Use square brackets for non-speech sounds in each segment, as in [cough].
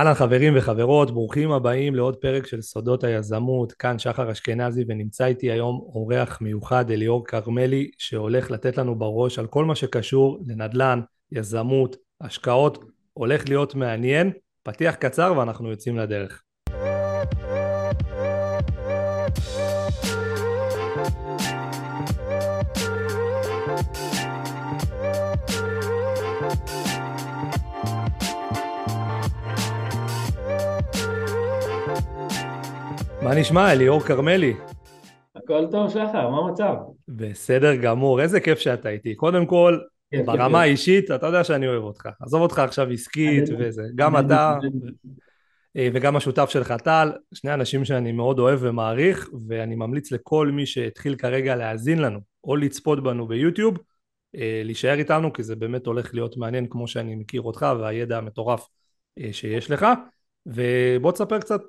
אהלן חברים וחברות, ברוכים הבאים לעוד פרק של סודות היזמות, כאן שחר אשכנזי ונמצא איתי היום אורח מיוחד אליאור כרמלי שהולך לתת לנו בראש על כל מה שקשור לנדל"ן, יזמות, השקעות, הולך להיות מעניין, פתיח קצר ואנחנו יוצאים לדרך. מה נשמע, אליאור כרמלי? הכל טוב, שחר, מה המצב? בסדר גמור, איזה כיף שאתה איתי. קודם כל, כיף, ברמה האישית, אתה יודע שאני אוהב אותך. עזוב אותך עכשיו עסקית וזה. גם אתה אה, וגם השותף שלך טל, שני אנשים שאני מאוד אוהב ומעריך, ואני ממליץ לכל מי שהתחיל כרגע להאזין לנו, או לצפות בנו ביוטיוב, אה, להישאר איתנו, כי זה באמת הולך להיות מעניין כמו שאני מכיר אותך והידע המטורף אה, שיש לך. ובוא תספר קצת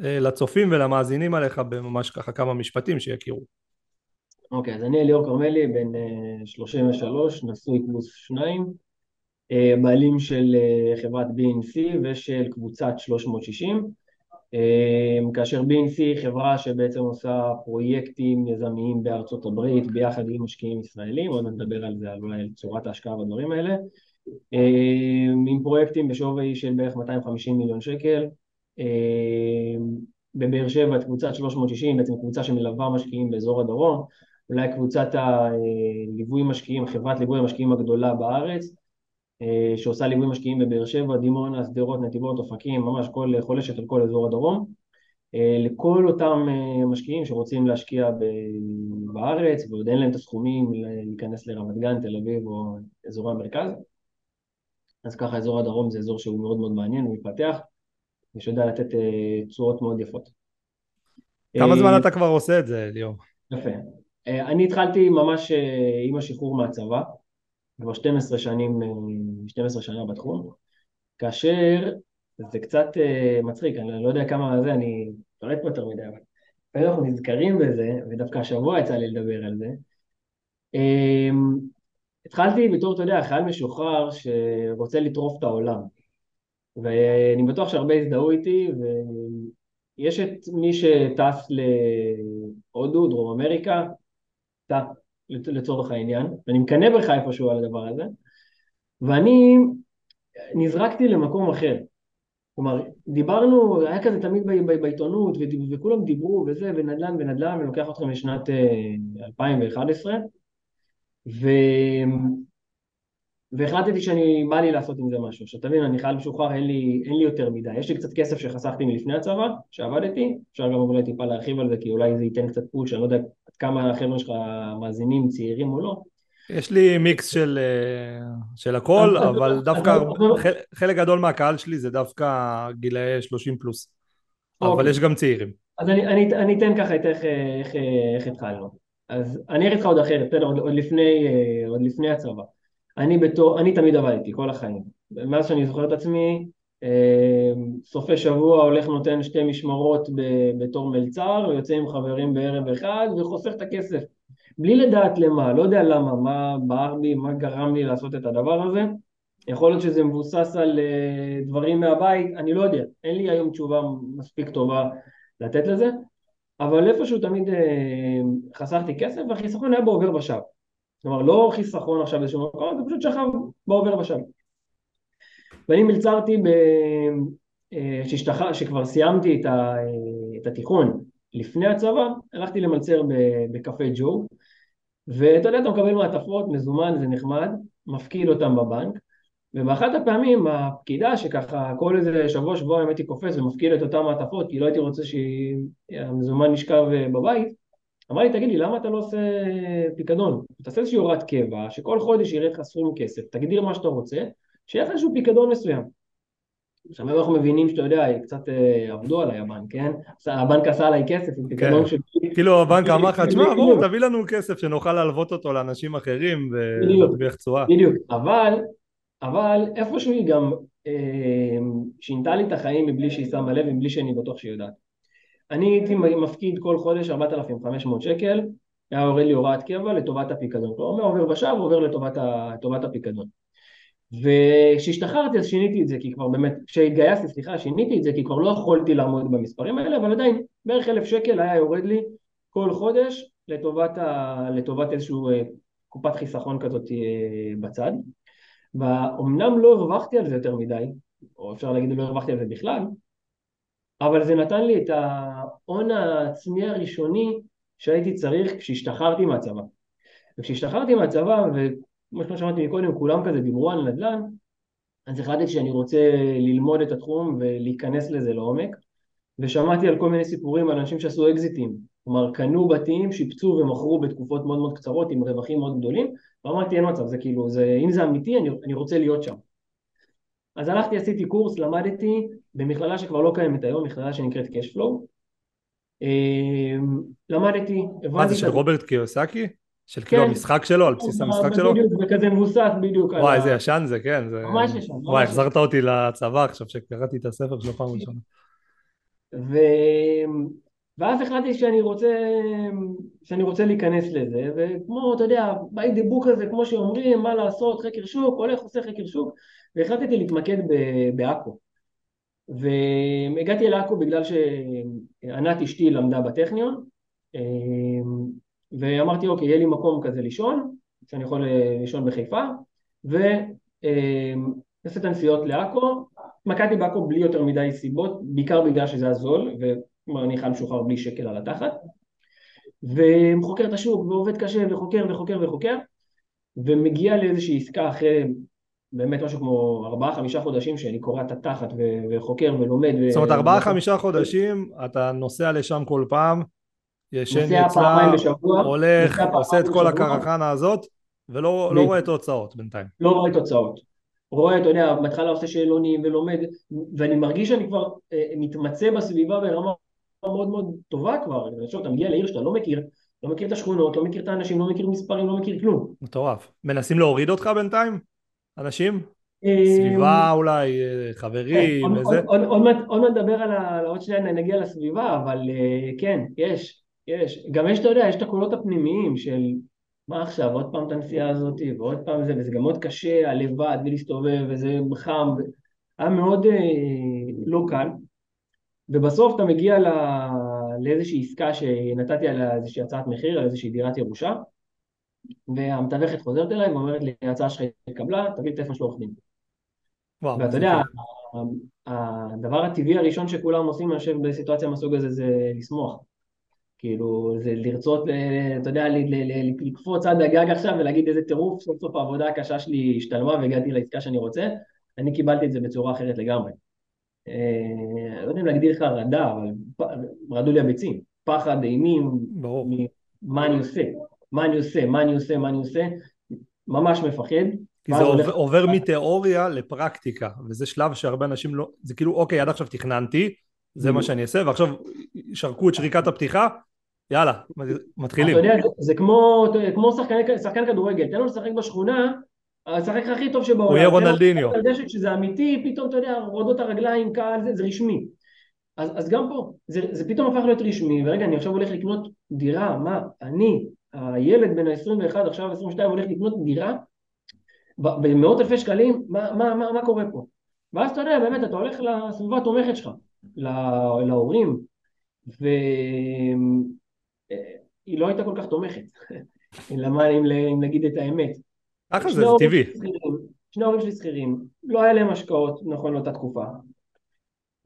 לצופים ולמאזינים עליך בממש ככה כמה משפטים שיכירו. אוקיי, okay, אז אני אליאור כרמלי, בן 33, אה, נשוי פלוס שניים, אה, בעלים של חברת BNC ושל קבוצת 360, כאשר BNC היא חברה שבעצם עושה פרויקטים יזמיים בארצות הברית ביחד עם משקיעים ישראלים, עוד נדבר על זה, על אולי צורת ההשקעה והדברים האלה, עם פרויקטים בשווי של בערך 250 מיליון שקל, אה, בבאר שבע את קבוצת 360, בעצם קבוצה שמלווה משקיעים באזור הדרום, אולי קבוצת הליווי משקיעים, חברת ליווי המשקיעים הגדולה בארץ, אה, שעושה ליווי משקיעים בבאר שבע, דימונה, שדרות, נתיבות, אופקים, ממש כל חולשת על כל אזור הדרום. אה, לכל אותם משקיעים שרוצים להשקיע בארץ ועוד אין להם את הסכומים להיכנס לרמת גן, תל אביב או אזורי המרכז. אז ככה אזור הדרום זה אזור שהוא מאוד מאוד מעניין ומתפתח. ושיודע לתת אה, תשואות מאוד יפות. כמה זמן אה, אתה כבר עושה את זה, ליאור? יפה. אה, אני התחלתי ממש עם השחרור מהצבא, כבר 12 שנים, 12 שנה בתחום, כאשר זה קצת מצחיק, אני לא יודע כמה זה, אני אפרט פה יותר מדי, אבל אנחנו נזכרים בזה, ודווקא השבוע יצא לי לדבר על זה. התחלתי בתור, אתה יודע, חייל משוחרר שרוצה לטרוף את העולם. ואני בטוח שהרבה הזדהו איתי, ויש את מי שטס להודו, דרום אמריקה, אתה לצורך העניין, ואני מקנא בך איפשהו על הדבר הזה, ואני נזרקתי למקום אחר. כלומר, דיברנו, היה כזה תמיד בעיתונות, וכולם דיברו וזה, ונדל"ן ונדל"ן, ולוקח אתכם לשנת 2011, אה, ו... והחלטתי שאני, בא לי לעשות עם זה משהו. עכשיו תבין, אני חייל משוחרר, אין לי, אין לי יותר מדי. יש לי קצת כסף שחסכתי מלפני הצבא, שעבדתי, אפשר גם אולי טיפה להרחיב על זה, כי אולי זה ייתן קצת פוש, אני לא יודע עד כמה החבר'ה שלך מאזינים, צעירים או לא. יש לי מיקס של, אה, של הכל, אבל דווקא חלק גדול מהקהל שלי זה דווקא גילאי 30 פלוס. אבל אוקיי. יש גם צעירים. אז אני, אני, אני אתן ככה את איך, איך, איך התחלנו. אז אני אגיד לך עוד אחרת, בסדר, עוד, עוד, לפני, אה, עוד לפני הצבא. אני בתור, אני תמיד עבדתי כל החיים. מאז שאני זוכר את עצמי, אה, סופי שבוע הולך נותן שתי משמרות בתור מלצר, ויוצא עם חברים בערב אחד וחוסך את הכסף. בלי לדעת למה, לא יודע למה, מה בער בי, מה גרם לי לעשות את הדבר הזה. יכול להיות שזה מבוסס על אה, דברים מהבית, אני לא יודע, אין לי היום תשובה מספיק טובה לתת לזה, אבל איפשהו תמיד אה, חסכתי כסף והחיסכון היה בעובר ושב. כלומר לא חיסכון עכשיו איזשהו מקום, זה פשוט שכב בעובר ושב. ואני מלצרתי ב... אה, שהשתח... שכבר סיימתי את, ה... את התיכון לפני הצבא, הלכתי למלצר בקפה ג'ו, ואתה יודע, אתה מקבל מעטפות, מזומן, זה נחמד, מפקיד אותם בבנק, ובאחת הפעמים הפקידה שככה כל איזה שבוע שבועיים הייתי קופץ ומפקיד את אותם מעטפות כי לא הייתי רוצה שהמזומן נשכב בבית אמר לי, תגיד לי, למה אתה לא עושה פיקדון? תעשה איזושהי הוראת קבע, שכל חודש ירד לך סכום כסף, תגדיר מה שאתה רוצה, שיהיה לך איזשהו פיקדון מסוים. עכשיו אנחנו מבינים שאתה יודע, קצת אה, עבדו עליי הבנק, כן? הבנק עשה עליי כסף עם פיקדון כן. של... כאילו הבנק אמר לך, תשמע, בוא תביא לנו כסף שנוכל להלוות אותו לאנשים אחרים ולהרוויח תשואה. בדיוק, אבל, אבל איפשהו היא גם אה, שינתה לי את החיים מבלי שהיא שמה לב, מבלי שאני בטוח שהיא יודעת. אני הייתי מפקיד כל חודש 4,500 שקל, היה יורד לי הוראת קבע לטובת הפיקדון. כלומר, עובר ושב, עובר לטובת, לטובת הפיקדון. וכשהשתחררתי אז שיניתי את זה, כי כבר באמת, כשהתגייסתי, סליחה, שיניתי את זה, כי כבר לא יכולתי לעמוד במספרים האלה, אבל עדיין, בערך אלף שקל היה יורד לי כל חודש לטובת, ה, לטובת איזשהו אה, קופת חיסכון כזאת אה, בצד. ואומנם לא הרווחתי על זה יותר מדי, או אפשר להגיד לא הרווחתי על זה בכלל, אבל זה נתן לי את ההון העצמי הראשוני שהייתי צריך כשהשתחררתי מהצבא. וכשהשתחררתי מהצבא, וכמו שאמרתי מקודם, כולם כזה דיברו על נדל"ן, אז החלטתי שאני רוצה ללמוד את התחום ולהיכנס לזה לעומק, ושמעתי על כל מיני סיפורים על אנשים שעשו אקזיטים, כלומר קנו בתים, שיפצו ומכרו בתקופות מאוד מאוד קצרות עם רווחים מאוד גדולים, ואמרתי אין מצב, זה כאילו, זה, אם זה אמיתי אני, אני רוצה להיות שם. אז הלכתי, עשיתי קורס, למדתי במכללה שכבר לא קיימת היום, מכללה שנקראת Cashflow. אמ, למדתי, הבנתי... מה זה של רוברט קיוסקי? של כאילו כן. המשחק שלו, על בסיס המשחק שלו? בדיוק, זה כזה מבוסס בדיוק וואי, איזה ישן זה, כן. ממש ישן. וואי, החזרת אותי לצבא עכשיו שקראתי את הספר שלו פעם ראשונה. ואז החלטתי שאני רוצה, שאני רוצה להיכנס לזה, וכמו, אתה יודע, by the book הזה, כמו שאומרים, מה לעשות, חקר שוק, הולך עושה חקר שוק, והחלטתי להתמקד בעכו. והגעתי לעכו בגלל שענת אשתי למדה בטכניון, ואמרתי, אוקיי, יהיה לי מקום כזה לישון, שאני יכול לישון בחיפה, ולעשות את הנסיעות לעכו, התמקדתי בעכו בלי יותר מדי סיבות, בעיקר בגלל שזה הזול, כלומר אני חייל משוחרר בלי שקל על התחת, וחוקר את השוק ועובד קשה וחוקר וחוקר וחוקר, ומגיע לאיזושהי עסקה אחרי באמת משהו כמו ארבעה חמישה חודשים שאני קורע את התחת וחוקר ולומד. זאת אומרת ארבעה חמישה חודשים אתה נוסע לשם כל פעם, ישן אצלה, הולך, עושה את כל הקרחנה הזאת ולא לא רואה תוצאות בינתיים. לא רואה תוצאות. רואה, אתה יודע, בהתחלה עושה שאלונים ולומד, ואני מרגיש שאני כבר אה, מתמצא בסביבה ברמה מאוד מאוד טובה כבר, עכשיו אתה מגיע לעיר שאתה לא מכיר, לא מכיר את השכונות, לא מכיר את האנשים, לא מכיר מספרים, לא מכיר כלום. מטורף. מנסים להוריד אותך בינתיים? אנשים? אה, סביבה אולי, אה, חברים, איזה? עוד מעט נדבר על עוד שנייה נגיע לסביבה, אבל כן, יש, יש. גם יש, אתה יודע, יש את הקולות הפנימיים של מה עכשיו, עוד פעם את הנסיעה הזאת, ועוד פעם זה, וזה גם מאוד קשה, הלבד, ולהסתובב, וזה חם, היה מאוד אה, לא קל, ובסוף אתה מגיע לא, לאיזושהי עסקה שנתתי על איזושהי הצעת מחיר, על איזושהי דירת ירושה, והמתווכת חוזרת אליי ואומרת לי, ההצעה שלך התקבלה, תביא את טלפון של עורך דין. ואתה יודע, הדבר הטבעי הראשון שכולם עושים, אני חושב, בסיטואציה מהסוג הזה, זה לשמוח. כאילו, זה לרצות, אה, אתה יודע, לקפוץ עד הגג עכשיו ולהגיד איזה טירוף, סוף סוף העבודה הקשה שלי השתלמה והגעתי לעסקה שאני רוצה, אני קיבלתי את זה בצורה אחרת לגמרי. אה, לא יודע אם להגדיר לך רעדה, אבל רעדו לי הביצים, פחד, אימים, מה אני עושה, מה אני עושה, מה אני עושה, מה אני עושה, ממש מפחד. כי זה עובר, עובר מתיאוריה לפרקטיקה, וזה שלב שהרבה אנשים לא, זה כאילו אוקיי עד עכשיו תכננתי, זה מה שאני אעשה, ועכשיו שרקו את שריקת הפתיחה, יאללה, מתחילים. אתה יודע, זה כמו, כמו שחקן, שחקן כדורגל, תן לו לשחק בשכונה, השחק הכי טוב שבעולם. הוא יהיה רונלדיניו. שזה אמיתי, פתאום אתה יודע, רועדות הרגליים, קהל, זה, זה רשמי. אז, אז גם פה, זה, זה פתאום הפך להיות רשמי, ורגע, אני עכשיו הולך לקנות דירה, מה, אני, הילד בן ה-21, עכשיו 22, הולך לקנות דירה במאות אלפי שקלים, מה, מה, מה, מה קורה פה? ואז אתה יודע, באמת, אתה הולך לסביבה התומכת שלך, להורים, ו... היא לא הייתה כל כך תומכת, למה אם, אם נגיד את האמת. ככה זה, זה טבעי. שני ההורים שלי שכירים, לא היה להם השקעות נכון לאותה תקופה.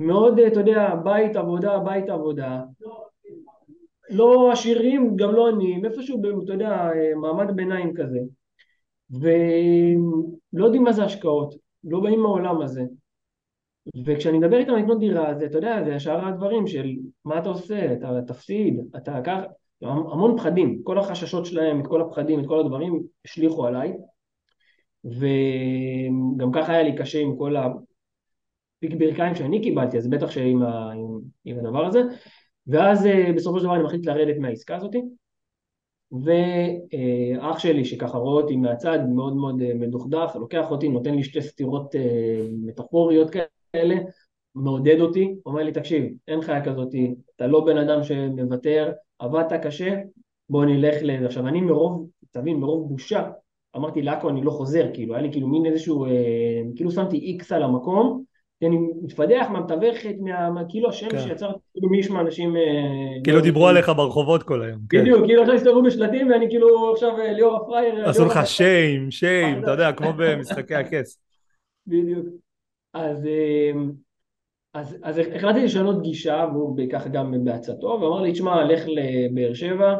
מאוד, אתה יודע, בית עבודה, בית עבודה. לא עשירים, גם לא עניים, איפשהו, אתה יודע, מעמד ביניים כזה. ולא יודעים מה זה השקעות, לא באים מהעולם הזה. וכשאני מדבר איתם לקנות דירה, זה, אתה יודע, זה שאר הדברים של מה אתה עושה, אתה תפסיד, אתה ככה, המון פחדים, כל החששות שלהם, את כל הפחדים, את כל הדברים השליכו עליי וגם ככה היה לי קשה עם כל הפיק ברכיים שאני קיבלתי, אז בטח שעם ה, עם, עם הדבר הזה ואז אה, בסופו של דבר אני מחליט לרדת מהעסקה הזאת ואח שלי שככה רואה אותי מהצד מאוד מאוד אה, מדוכדך, לוקח אותי, נותן לי שתי סטירות אה, מטאפוריות כאלה מעודד אותי, אומר לי תקשיב, אין חיה כזאת, אתה לא בן אדם שמוותר, עבדת קשה, בוא נלך לזה. עכשיו אני מרוב, תבין, מרוב בושה, אמרתי לעכו אני לא חוזר, כאילו, היה לי כאילו מין איזשהו, כאילו שמתי איקס על המקום, אני מתפדח מהמתווכת, מה, כאילו השם כן. שיצר, כאילו מי ישמע אנשים... אה, כאילו לא דיברו עליך ברחובות כל היום. כן. בדיוק, כאילו עכשיו הסתובבו בשלטים ואני כאילו עכשיו אה, ליאור הפרייר. עשו לך שיים, שיים, אתה יודע, [laughs] כמו במשחקי הכס. בדיוק. אז, אז, אז החלטתי לשנות גישה, והוא ככה גם בעצתו, ואמר לי, תשמע, לך לבאר שבע,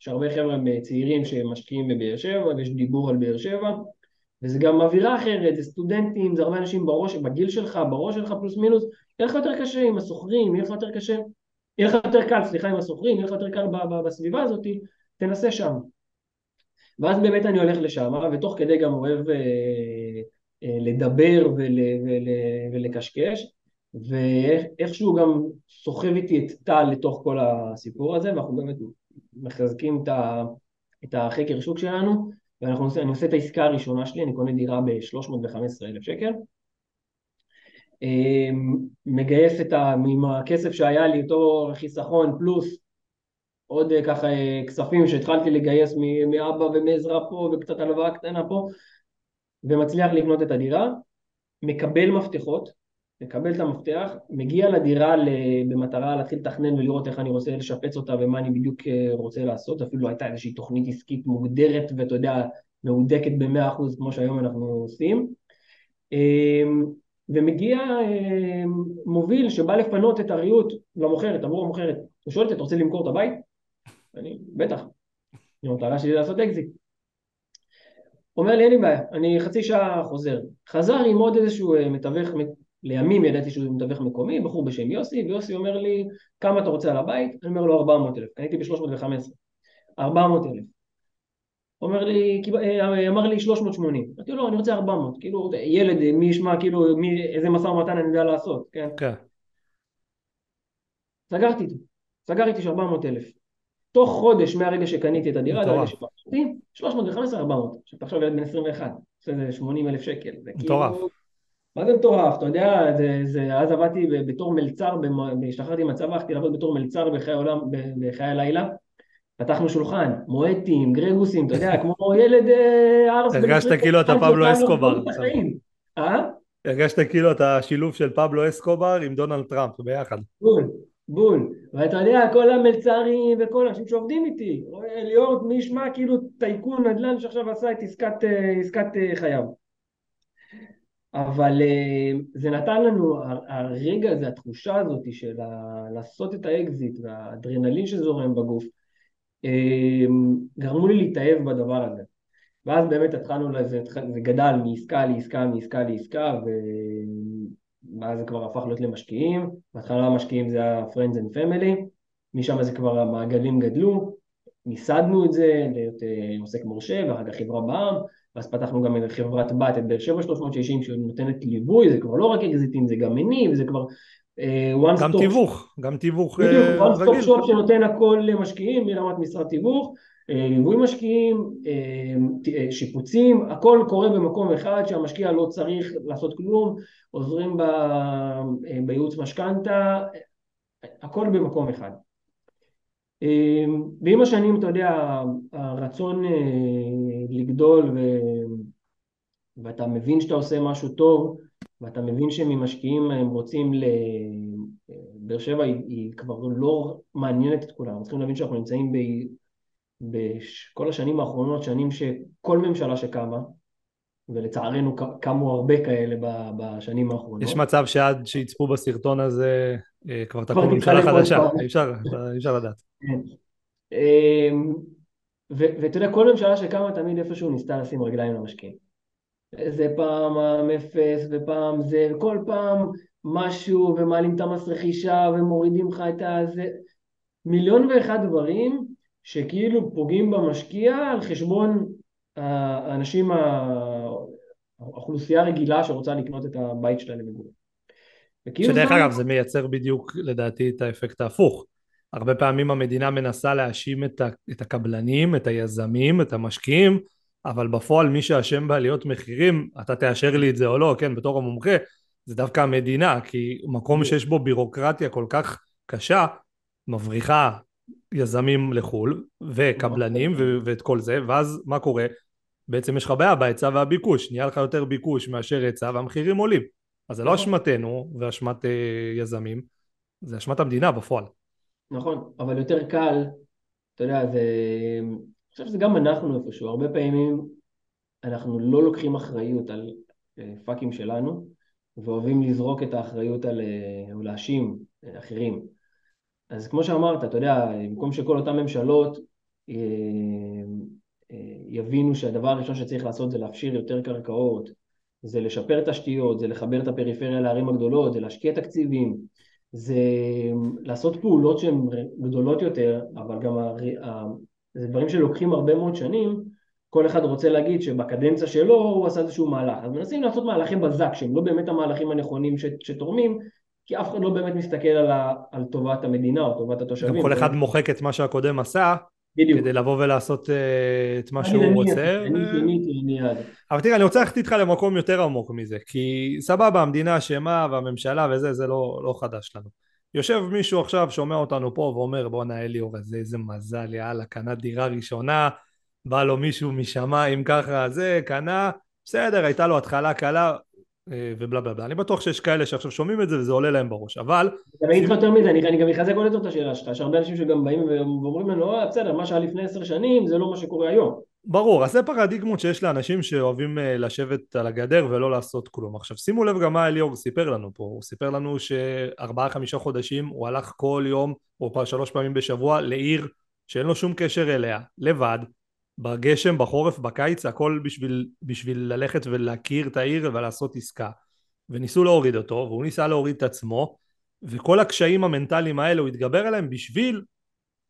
יש הרבה חבר'ה צעירים שמשקיעים בבאר שבע, ויש דיבור על באר שבע, וזה גם אווירה אחרת, זה סטודנטים, זה הרבה אנשים בראש, בגיל שלך, בראש שלך פלוס מינוס, יהיה לך יותר קשה עם הסוחרים, יהיה לך יותר קשה, יהיה לך יותר קל, סליחה, עם הסוחרים, יהיה לך יותר קל בסביבה הזאת, תנסה שם. ואז באמת אני הולך לשם, ותוך כדי גם אוהב אה, אה, לדבר ול, ול, ולקשקש, ואיכשהו גם סוחב איתי את טל לתוך כל הסיפור הזה, ואנחנו באמת מחזקים את החקר שוק שלנו, ואני עושה את העסקה הראשונה שלי, אני קונה דירה ב-315,000 שקל. אמ, מגייס את ה... עם הכסף שהיה לי, אותו חיסכון פלוס עוד אה, ככה אה, כספים שהתחלתי לגייס מאבא ומעזרה פה וקצת הלוואה קטנה פה ומצליח לקנות את הדירה, מקבל מפתחות, מקבל את המפתח, מגיע לדירה במטרה להתחיל לתכנן ולראות איך אני רוצה לשפץ אותה ומה אני בדיוק אה, רוצה לעשות, אפילו הייתה איזושהי תוכנית עסקית מוגדרת ואתה יודע, מהודקת במאה אחוז כמו שהיום אנחנו עושים. אמ, ומגיע אמ, מוביל שבא לפנות את הריהוט למוכרת, אמרו המוכרת, הוא שואל אותי, אתה רוצה למכור את הבית? אני, בטח. המטרה שלי לעשות אקזיט. אומר לי, אין לי בעיה, אני חצי שעה חוזר. חזר עם עוד איזשהו אה, מתווך לימים ידעתי שהוא מתווך מקומי, בחור בשם יוסי, ויוסי אומר לי, כמה אתה רוצה על הבית? אני אומר לו 400 אלף, קניתי ב-315, 400 אלף. אומר לי, אה, אמר לי 380, אמרתי לו, לא, אני רוצה 400, כאילו, ילד, מי ישמע, כאילו, מי, איזה משא ומתן אני יודע לעשות, כן? כן. סגרתי איתו, סגר איתי ש 400 אלף. תוך חודש מהרגע שקניתי את הדירה, עד הרגע שפרשתי, 315, 400. עכשיו תחשוב ילד בן 21, עושה איזה 80 אלף שקל. מטורף. כאילו, מה זה מטורף? אתה יודע, זה, זה, אז עבדתי בתור מלצר, השתחררתי מהצבא, הלכתי לעבוד בתור מלצר בחיי העולם, בחיי הלילה. פתחנו שולחן, מואטים, גרגוסים, אתה יודע, כמו ילד אה, ארס. הרגשת כאילו אתה פבלו אסקובר. אה? הרגשת כאילו אתה שילוב של פבלו אסקובר עם דונלד טראמפ ביחד. בול, בול. ואתה יודע, כל המלצרים וכל האנשים שעובדים איתי, ליאור, מי ישמע כאילו טייקון נדל"ן שעכשיו עשה את עסקת, אה, עסקת חייו. אבל אה, זה נתן לנו, הרגע הזה, התחושה הזאת של לעשות את האקזיט והאדרנלין שזורם בגוף, אה, גרמו לי להתאהב בדבר הזה. ואז באמת התחלנו לזה, זה גדל מעסקה לעסקה, מעסקה לעסקה, ואז זה כבר הפך להיות למשקיעים. בהתחלה המשקיעים זה היה Friends and Family, משם זה כבר המעגלים גדלו, מיסדנו את זה להיות אה, עוסק מורשה ואחר כך חברה בע"מ, ואז פתחנו גם את חברת בת, את באר שבע 360 שנותנת ליווי, זה כבר לא רק אקזיטים, זה גם מניב, זה כבר uh, one גם stop... תיווך, גם תיווך בדיוק, uh, one stop shop שנותן הכל למשקיעים מרמת משרד תיווך, ליווי משקיעים, שיפוצים, הכל קורה במקום אחד שהמשקיע לא צריך לעשות כלום, עוזרים ב, בייעוץ משכנתה, הכל במקום אחד. אמ, ועם השנים, אתה יודע, הרצון אה, לגדול ו... ואתה מבין שאתה עושה משהו טוב, ואתה מבין שממשקיעים הם רוצים ל... באר שבע היא, היא כבר לא מעניינת את כולם, צריכים להבין שאנחנו נמצאים ב... בכל השנים האחרונות, שנים שכל ממשלה שקמה, ולצערנו קמו הרבה כאלה בשנים האחרונות. יש מצב שעד שיצפו בסרטון הזה אה, כבר תקום ממשלה חדשה, אי אפשר, אפשר לדעת. כן. אמ, ואתה יודע, כל ממשלה שקמה תמיד איפשהו ניסתה לשים רגליים למשקיעים. איזה פעם המפס ופעם זה, וכל פעם משהו, ומעלים את המס רכישה ומורידים לך את הזה. מיליון ואחד דברים שכאילו פוגעים במשקיע על חשבון האנשים, האוכלוסייה הרגילה שרוצה לקנות את הבית שלה למגורים. שדרך אגב זה מייצר בדיוק לדעתי את האפקט ההפוך. הרבה פעמים המדינה מנסה להאשים את, את הקבלנים, את היזמים, את המשקיעים, אבל בפועל מי שאשם בעליות מחירים, אתה תאשר לי את זה או לא, כן, בתור המומחה, זה דווקא המדינה, כי מקום שיש בו בירוקרטיה כל כך קשה, מבריחה יזמים לחו"ל, וקבלנים, ו- ואת כל זה, ואז מה קורה? בעצם יש לך בעיה בהיצע והביקוש, נהיה לך יותר ביקוש מאשר היצע והמחירים עולים. אז זה לא נכון. אשמתנו ואשמת אה, יזמים, זה אשמת המדינה בפועל. נכון, אבל יותר קל, אתה יודע, זה... אני חושב שזה גם אנחנו איפשהו, הרבה פעמים אנחנו לא לוקחים אחריות על אה, פאקים שלנו, ואוהבים לזרוק את האחריות על, אה, או להאשים אחרים. אז כמו שאמרת, אתה יודע, במקום שכל אותן ממשלות יבינו שהדבר הראשון שצריך לעשות זה להפשיר יותר קרקעות, זה לשפר תשתיות, זה לחבר את הפריפריה לערים הגדולות, זה להשקיע תקציבים, זה לעשות פעולות שהן גדולות יותר, אבל גם זה דברים שלוקחים הרבה מאוד שנים, כל אחד רוצה להגיד שבקדנציה שלו הוא עשה איזשהו מהלך. אז מנסים לעשות מהלכים בזק שהם לא באמת המהלכים הנכונים שתורמים, כי אף אחד לא באמת מסתכל על, ה, על טובת המדינה או טובת התושבים. גם כל אחד מוחק את מה שהקודם עשה, בדיוק. כדי לבוא ולעשות uh, את מה שהוא אני רוצה. אני שיניתי מיד. אבל תראה, אני רוצה ללכת איתך למקום יותר עמוק מזה, כי סבבה, המדינה אשמה והממשלה וזה, זה לא, לא חדש לנו. יושב מישהו עכשיו, שומע אותנו פה ואומר, בואנה אליאור, איזה, איזה מזל, יאללה, קנה דירה ראשונה, בא לו מישהו משמיים ככה, זה, קנה, בסדר, הייתה לו התחלה קלה, אה, ובלה בלה בלה. אני בטוח שיש כאלה שעכשיו שומעים את זה וזה עולה להם בראש, אבל... אני אגיד לך יותר מזה, אני גם אחזק עוד את השאלה שלך, יש הרבה אנשים שגם באים ואומרים לנו, אה, בסדר, מה שהיה לפני עשר שנים זה לא מה שקורה היום. ברור, אז זה פרדיגמות שיש לאנשים שאוהבים אה, לשבת על הגדר ולא לעשות כלום. עכשיו שימו לב גם מה אליאור סיפר לנו פה, הוא סיפר לנו שארבעה חמישה חודשים הוא הלך כל יום או שלוש פעמים בשבוע לעיר שאין לו שום קשר אליה, לבד, בגשם, בחורף, בקיץ, הכל בשביל, בשביל ללכת ולהכיר את העיר ולעשות עסקה. וניסו להוריד אותו, והוא ניסה להוריד את עצמו, וכל הקשיים המנטליים האלה הוא התגבר עליהם בשביל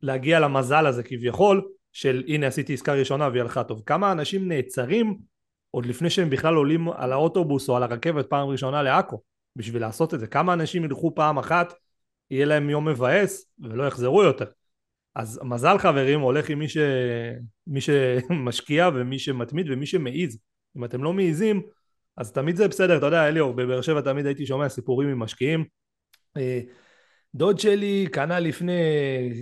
להגיע למזל הזה כביכול, של הנה עשיתי עסקה ראשונה והיא הלכה טוב. כמה אנשים נעצרים עוד לפני שהם בכלל עולים על האוטובוס או על הרכבת פעם ראשונה לעכו, בשביל לעשות את זה. כמה אנשים ילכו פעם אחת, יהיה להם יום מבאס ולא יחזרו יותר. אז מזל חברים הולך עם מי, ש... מי שמשקיע ומי שמתמיד ומי שמעיז. אם אתם לא מעיזים, אז תמיד זה בסדר, אתה יודע אליאור, בבאר שבע תמיד הייתי שומע סיפורים עם משקיעים. אה, דוד שלי קנה לפני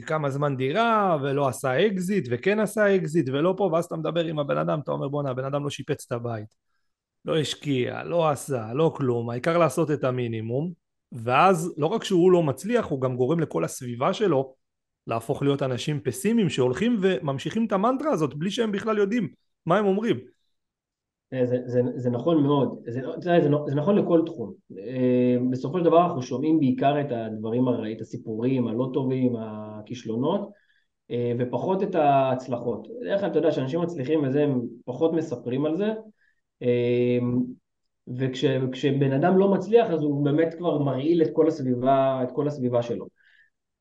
כמה זמן דירה ולא עשה אקזיט וכן עשה אקזיט ולא פה ואז אתה מדבר עם הבן אדם אתה אומר בואנה הבן אדם לא שיפץ את הבית לא השקיע, לא עשה, לא כלום, העיקר לעשות את המינימום ואז לא רק שהוא לא מצליח הוא גם גורם לכל הסביבה שלו להפוך להיות אנשים פסימיים שהולכים וממשיכים את המנטרה הזאת בלי שהם בכלל יודעים מה הם אומרים. אה, זה, זה, זה נכון מאוד, זה, זה, זה, זה נכון לכל תחום. אה, בסופו של דבר אנחנו שומעים בעיקר את הדברים, את הסיפורים הלא טובים, הכישלונות, אה, ופחות את ההצלחות. בדרך כלל אתה יודע שאנשים מצליחים וזה, הם פחות מספרים על זה, וכשבן אדם לא מצליח אז הוא באמת כבר מרעיל את כל הסביבה, את כל הסביבה שלו.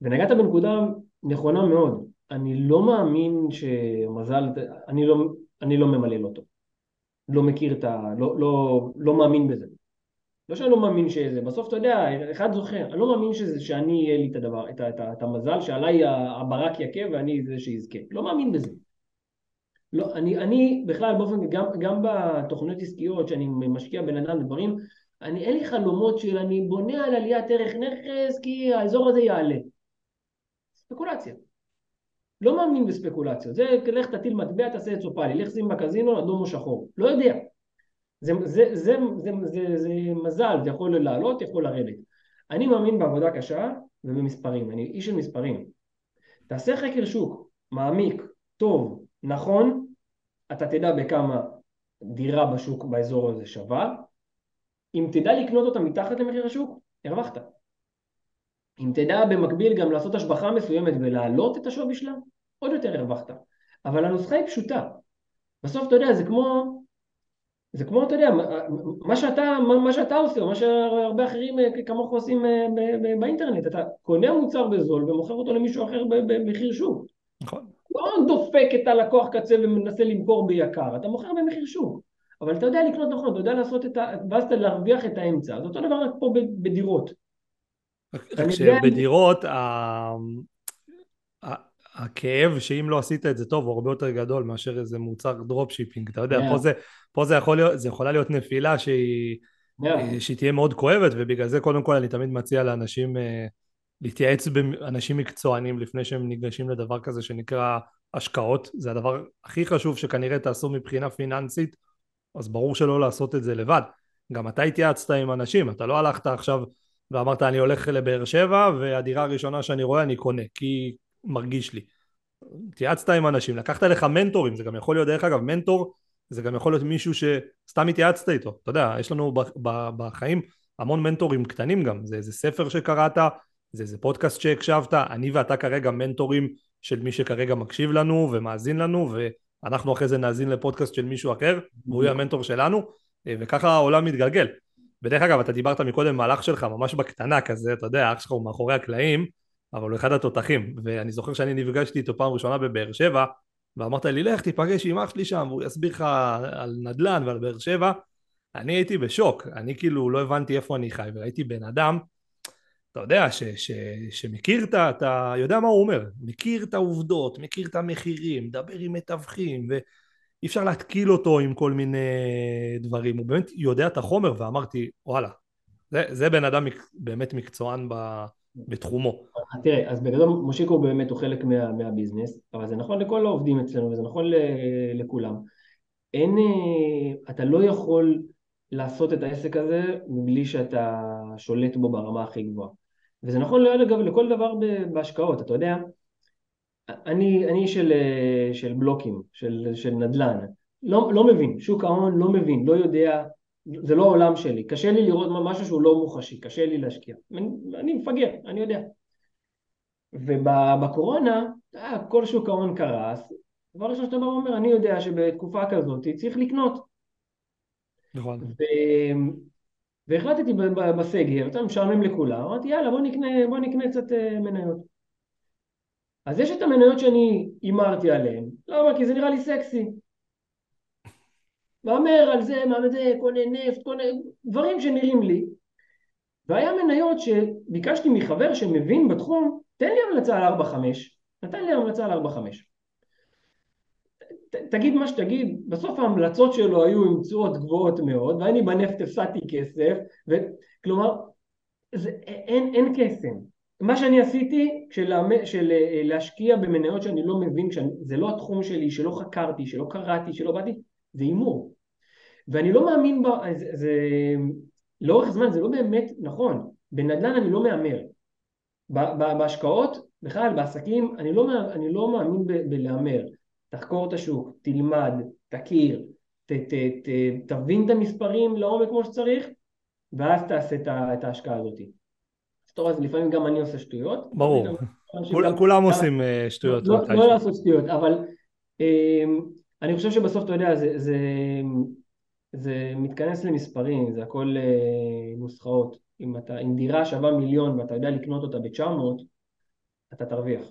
ונגעת בנקודה נכונה מאוד. אני לא מאמין שמזל, אני לא, אני לא ממלל אותו. לא מכיר את ה... לא, לא, לא מאמין בזה. לא שאני לא מאמין שזה, בסוף אתה יודע, אחד זוכר, אני לא מאמין שזה, שאני יהיה לי את הדבר, את, את, את המזל שעליי הברק יכה ואני זה שיזכה. לא מאמין בזה. לא, אני, אני בכלל באופן, גם, גם בתוכניות עסקיות שאני משקיע בן אדם בדברים, אני אין לי חלומות של אני בונה על עליית ערך נכס כי האזור הזה יעלה. ספקולציה. לא מאמין בספקולציות. זה לך תטיל מטבע, תעשה את סופלי, לך שים בקזינו אדום או שחור. לא יודע. זה, זה, זה, זה, זה, זה מזל, זה יכול לעלות, יכול לרדת. אני מאמין בעבודה קשה ובמספרים, אני איש של מספרים. תעשה חקר שוק, מעמיק, טוב, נכון, אתה תדע בכמה דירה בשוק באזור הזה שווה, אם תדע לקנות אותה מתחת למחיר השוק, הרווחת. אם תדע במקביל גם לעשות השבחה מסוימת ולהעלות את השווי שלה, עוד יותר הרווחת. אבל הנוסחה היא פשוטה. בסוף אתה יודע, זה כמו, זה כמו, אתה יודע, מה שאתה, מה שאתה עושה, או מה שהרבה אחרים אה, כמוך עושים אה, באינטרנט, אתה קונה מוצר בזול ומוכר אותו למישהו אחר במחיר שוק. נכון. לא דופק את הלקוח קצה ומנסה למכור ביקר, אתה מוכר במחיר שוק. אבל אתה יודע לקנות נכון, אתה יודע לעשות את ה... ואז אתה להרוויח את האמצע. זה אותו דבר רק פה בדירות. רק שבדירות הכאב שאם לא עשית את זה טוב הוא הרבה יותר גדול מאשר איזה מוצר דרופשיפינג אתה יודע yeah. פה, זה, פה זה יכול להיות זה יכולה להיות נפילה שהיא, yeah. שהיא תהיה מאוד כואבת ובגלל זה קודם כל אני תמיד מציע לאנשים uh, להתייעץ באנשים מקצוענים לפני שהם ניגשים לדבר כזה שנקרא השקעות, זה הדבר הכי חשוב שכנראה תעשו מבחינה פיננסית, אז ברור שלא לעשות את זה לבד. גם אתה התייעצת עם אנשים, אתה לא הלכת עכשיו ואמרת אני הולך לבאר שבע והדירה הראשונה שאני רואה אני קונה, כי מרגיש לי. התייעצת עם אנשים, לקחת לך מנטורים, זה גם יכול להיות דרך אגב מנטור, זה גם יכול להיות מישהו שסתם התייעצת איתו, אתה יודע, יש לנו בחיים המון מנטורים קטנים גם, זה איזה ספר שקראת, זה איזה פודקאסט שהקשבת, אני ואתה כרגע מנטורים של מי שכרגע מקשיב לנו ומאזין לנו ואנחנו אחרי זה נאזין לפודקאסט של מישהו אחר והוא יהיה המנטור שלנו וככה העולם מתגלגל. ודרך אגב אתה דיברת מקודם מהלך שלך ממש בקטנה כזה, אתה יודע, אח שלך הוא מאחורי הקלעים אבל הוא אחד התותחים. ואני זוכר שאני נפגשתי איתו פעם ראשונה בבאר שבע ואמרת לי לך תיפגש עם אח שלי שם והוא יסביר לך על נדל"ן ועל באר שבע. אני הייתי בשוק, אני כאילו לא הבנתי איפה אני חי וראיתי בן אדם אתה יודע, ש, ש, שמכיר את ה... אתה יודע מה הוא אומר, מכיר את העובדות, מכיר את המחירים, מדבר עם מתווכים, ואי אפשר להתקיל אותו עם כל מיני דברים, הוא באמת יודע את החומר, ואמרתי, וואלה, זה, זה בן אדם מק, באמת מקצוען ב, בתחומו. תראה, אז בגדול מושיקו באמת הוא חלק מה, מהביזנס, אבל זה נכון לכל העובדים אצלנו, וזה נכון לכולם. אין, אה, אתה לא יכול לעשות את העסק הזה מבלי שאתה שולט בו ברמה הכי גבוהה. וזה נכון אגב לכל דבר בהשקעות, אתה יודע, אני, אני של, של בלוקים, של, של נדל"ן, לא, לא מבין, שוק ההון לא מבין, לא יודע, זה לא העולם שלי, קשה לי לראות משהו שהוא לא מוחשי, קשה לי להשקיע, אני, אני מפגר, אני יודע. ובקורונה, אה, כל שוק ההון קרס, דבר ראשון שאתה בא ואומר, אני יודע שבתקופה כזאת צריך לקנות. נכון. והחלטתי בסגר, אתה משעמם לכולם, אמרתי יאללה בוא נקנה, בוא נקנה קצת אה, מניות. אז יש את המניות שאני הימרתי עליהן, למה? כי זה נראה לי סקסי. מהמר על זה, מהמר זה, קונה נפט, קונה דברים שנראים לי. והיה מניות שביקשתי מחבר שמבין בתחום, תן לי המלצה על 4-5, נתן לי המלצה על 4-5. תגיד מה שתגיד, בסוף ההמלצות שלו היו עם תשואות גבוהות מאוד, ואני בנפט הפסדתי כסף, כלומר, זה, אין, אין קסם. מה שאני עשיתי של, של אה, להשקיע במניות שאני לא מבין, זה לא התחום שלי, שלא חקרתי, שלא קראתי, שלא באתי, זה הימור. ואני לא מאמין, ב, זה, זה, לאורך זמן זה לא באמת נכון. בנדל"ן אני לא מהמר. בהשקעות, בכלל בעסקים, אני לא, אני לא מאמין בלהמר. תחקור את השוק, תלמד, תכיר, ת, ת, ת, תבין את המספרים לעומק כמו שצריך, ואז תעשה את ההשקעה הזאת. טוב, אז לפעמים גם אני עושה שטויות. ברור, כולם, כולם עושים אה, שטויות. לא, לא לעשות שטויות, אבל אמ, אני חושב שבסוף, אתה יודע, זה, זה, זה מתכנס למספרים, זה הכל אה, נוסחאות. אם, אתה, אם דירה שווה מיליון ואתה יודע לקנות אותה ב-900, אתה תרוויח.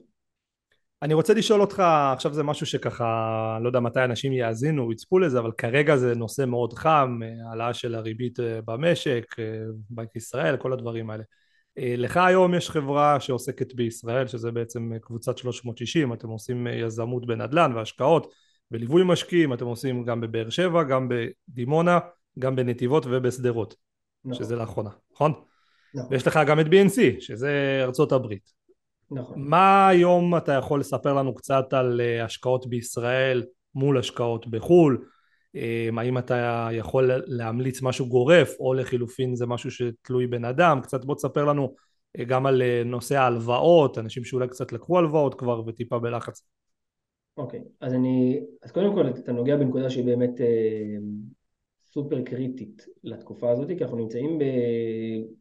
אני רוצה לשאול אותך, עכשיו זה משהו שככה, לא יודע מתי אנשים יאזינו, יצפו לזה, אבל כרגע זה נושא מאוד חם, העלאה של הריבית אה, במשק, אה, בנק ישראל, כל הדברים האלה. אה, לך היום יש חברה שעוסקת בישראל, שזה בעצם קבוצת 360, אתם עושים יזמות בנדל"ן והשקעות, בליווי משקיעים, אתם עושים גם בבאר שבע, גם בדימונה, גם בנתיבות ובשדרות, נכון. שזה לאחרונה, נכון? נכון. ויש לך גם את BNC, שזה ארצות הברית. נכון. מה היום אתה יכול לספר לנו קצת על אה, השקעות בישראל מול השקעות בחו"ל? אה, האם אתה יכול להמליץ משהו גורף או לחילופין זה משהו שתלוי בן אדם? קצת בוא תספר לנו אה, גם על נושא ההלוואות, אנשים שאולי קצת לקחו הלוואות כבר וטיפה בלחץ. אוקיי, okay, אז אני, אז קודם כל אתה נוגע בנקודה שהיא באמת אה, סופר קריטית לתקופה הזאת, כי אנחנו נמצאים ב,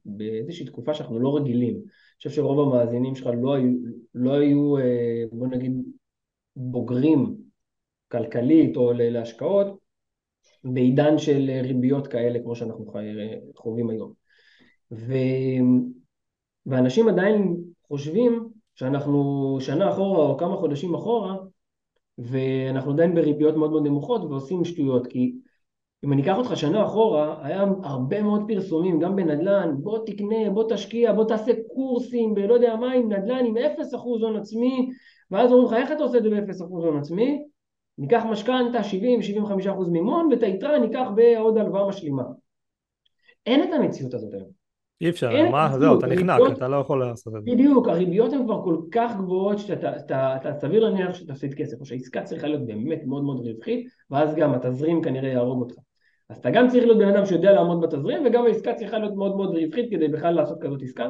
באיזושהי תקופה שאנחנו לא רגילים. חושב שרוב המאזינים שלך לא היו, לא היו אה, בוא נגיד בוגרים כלכלית או להשקעות בעידן של ריביות כאלה כמו שאנחנו חווים היום. ו... ואנשים עדיין חושבים שאנחנו שנה אחורה או כמה חודשים אחורה ואנחנו עדיין בריביות מאוד מאוד נמוכות ועושים שטויות כי אם אני אקח אותך שנה אחורה, היה הרבה מאוד פרסומים, גם בנדל"ן, בוא תקנה, בוא תשקיע, בוא תעשה קורסים בלא יודע מה עם נדל"ן עם 0% הון עצמי, ואז אומרים לך איך אתה עושה את זה ב-0% הון עצמי? ניקח משכנתה 70-75% מימון ואת היתרה ניקח בעוד הלוואה משלימה. אין את המציאות הזאת היום. אי אפשר, מה, זהו, אתה נחנק, אתה לא יכול לעשות את זה. בדיוק, הריביות הן כבר כל כך גבוהות שאתה סביר להניח שתפסיד כסף, או שהעסקה צריכה להיות באמת מאוד מאוד רווחית, ואז גם התזרים כנראה יהרוג אותך. אז אתה גם צריך להיות בן אדם שיודע לעמוד בתזרים, וגם העסקה צריכה להיות מאוד מאוד רווחית כדי בכלל לעשות כזאת עסקה,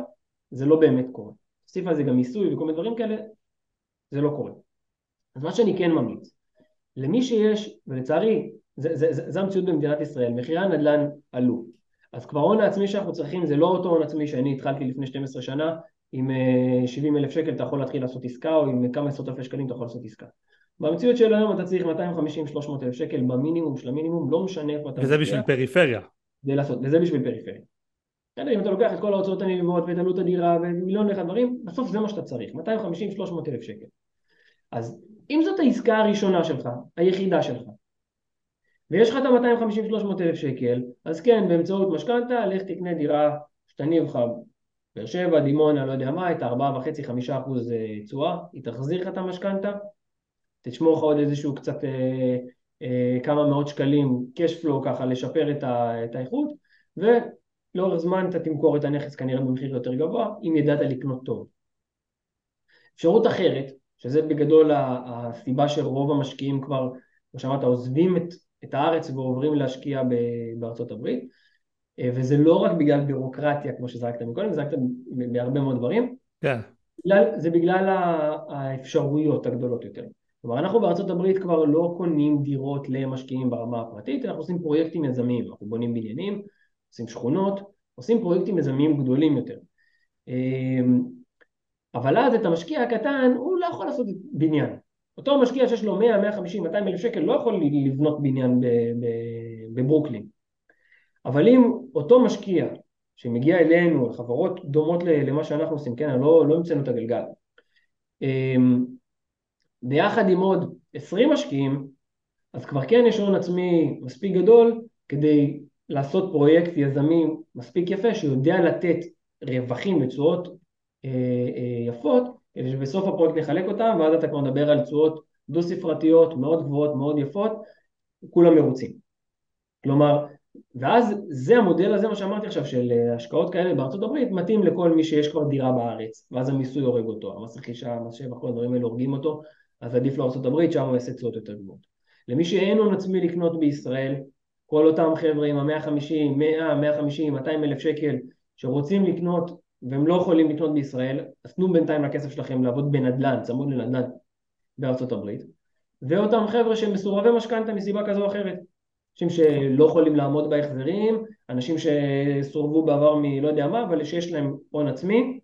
זה לא באמת קורה. תוסיף על זה גם מיסוי וכל מיני דברים כאלה, זה לא קורה. אז מה שאני כן ממליץ, למי שיש, ולצערי, זה המציאות במדינת ישראל, מחירי הנדל"ן עלו. אז כבר הון העצמי שאנחנו צריכים זה לא אותו הון עצמי שאני התחלתי לפני 12 שנה, עם 70 אה, אלף שקל אתה יכול להתחיל לעשות עסקה, או עם כמה עשרות אלפי שקלים אתה יכול לעשות עסקה. במציאות של היום אתה צריך 250-300 אלף שקל במינימום של המינימום, לא משנה איפה אתה... וזה בשביל פריפריה. זה לעשות, וזה בשביל פריפריה. אם אתה לוקח את כל ההוצאות הנלמות ואת עלות הדירה ומיליון ואחד דברים, בסוף זה מה שאתה צריך, 250-300 אלף שקל. אז אם זאת העסקה הראשונה שלך, היחידה שלך, ויש לך את ה-250-300 אלף שקל, אז כן, באמצעות משכנתה, לך תקנה דירה שתניב לך באר שבע, דימונה, לא יודע מה, את ה-4.5-5 אחוז אה, תשואה, היא תחזיר לך את המשכנתה, תשמור לך עוד איזשהו קצת אה, אה, כמה מאות שקלים cash flow ככה לשפר את, ה, את האיכות, ולאורך זמן אתה תמכור את הנכס כנראה במחיר יותר גבוה, אם ידעת לקנות טוב. אפשרות אחרת, שזה בגדול הסיבה שרוב המשקיעים כבר, כמו שאמרת, עוזבים את, את הארץ ועוברים להשקיע בארצות הברית, אה, וזה לא רק בגלל בירוקרטיה, כמו שזרקת מקודם, זרקת בהרבה מאוד דברים, כן. בגלל, זה בגלל האפשרויות הגדולות יותר. כלומר, אנחנו בארצות הברית כבר לא קונים דירות למשקיעים ברמה הפרטית, אנחנו עושים פרויקטים יזמיים, אנחנו בונים בניינים, עושים שכונות, עושים פרויקטים יזמיים גדולים יותר. אבל אז את המשקיע הקטן, הוא לא יכול לעשות בניין. אותו משקיע שיש לו 100, 150, 200 אלף שקל לא יכול לבנות בניין בברוקלין. אבל אם אותו משקיע שמגיע אלינו, חברות דומות למה שאנחנו עושים, כן, לא, לא המצאנו את הגלגל, אמ, ביחד עם עוד 20 משקיעים, אז כבר כן יש הון עצמי מספיק גדול כדי לעשות פרויקט יזמי מספיק יפה שיודע לתת רווחים ותשואות יפות, כדי שבסוף הפרויקט נחלק אותם, ואז אתה כבר מדבר על תשואות דו ספרתיות מאוד גבוהות, מאוד יפות, כולם מרוצים. כלומר, ואז זה המודל הזה, מה שאמרתי עכשיו, של אה, השקעות כאלה בארצות הברית, מתאים לכל מי שיש כבר דירה בארץ, ואז המיסוי הורג אותו, המס רכישה, המס שבח, כל הדברים האלה הורגים אותו, אז עדיף לארצות הברית, שם הוא יעשה תשואות יותר גבוהות. למי שאין הון עצמי לקנות בישראל, כל אותם חבר'ה עם ה-150, 100, 150, 200 אלף שקל, שרוצים לקנות והם לא יכולים לקנות בישראל, אז תנו בינתיים לכסף שלכם לעבוד בנדל"ן, צמוד לנדל"ן בארצות הברית, ואותם חבר'ה שהם מסורבי משכנתה מסיבה כזו או אחרת, אנשים שלא יכולים לעמוד בהחזרים, אנשים שסורבו בעבר מלא יודע מה, אבל שיש להם הון עצמי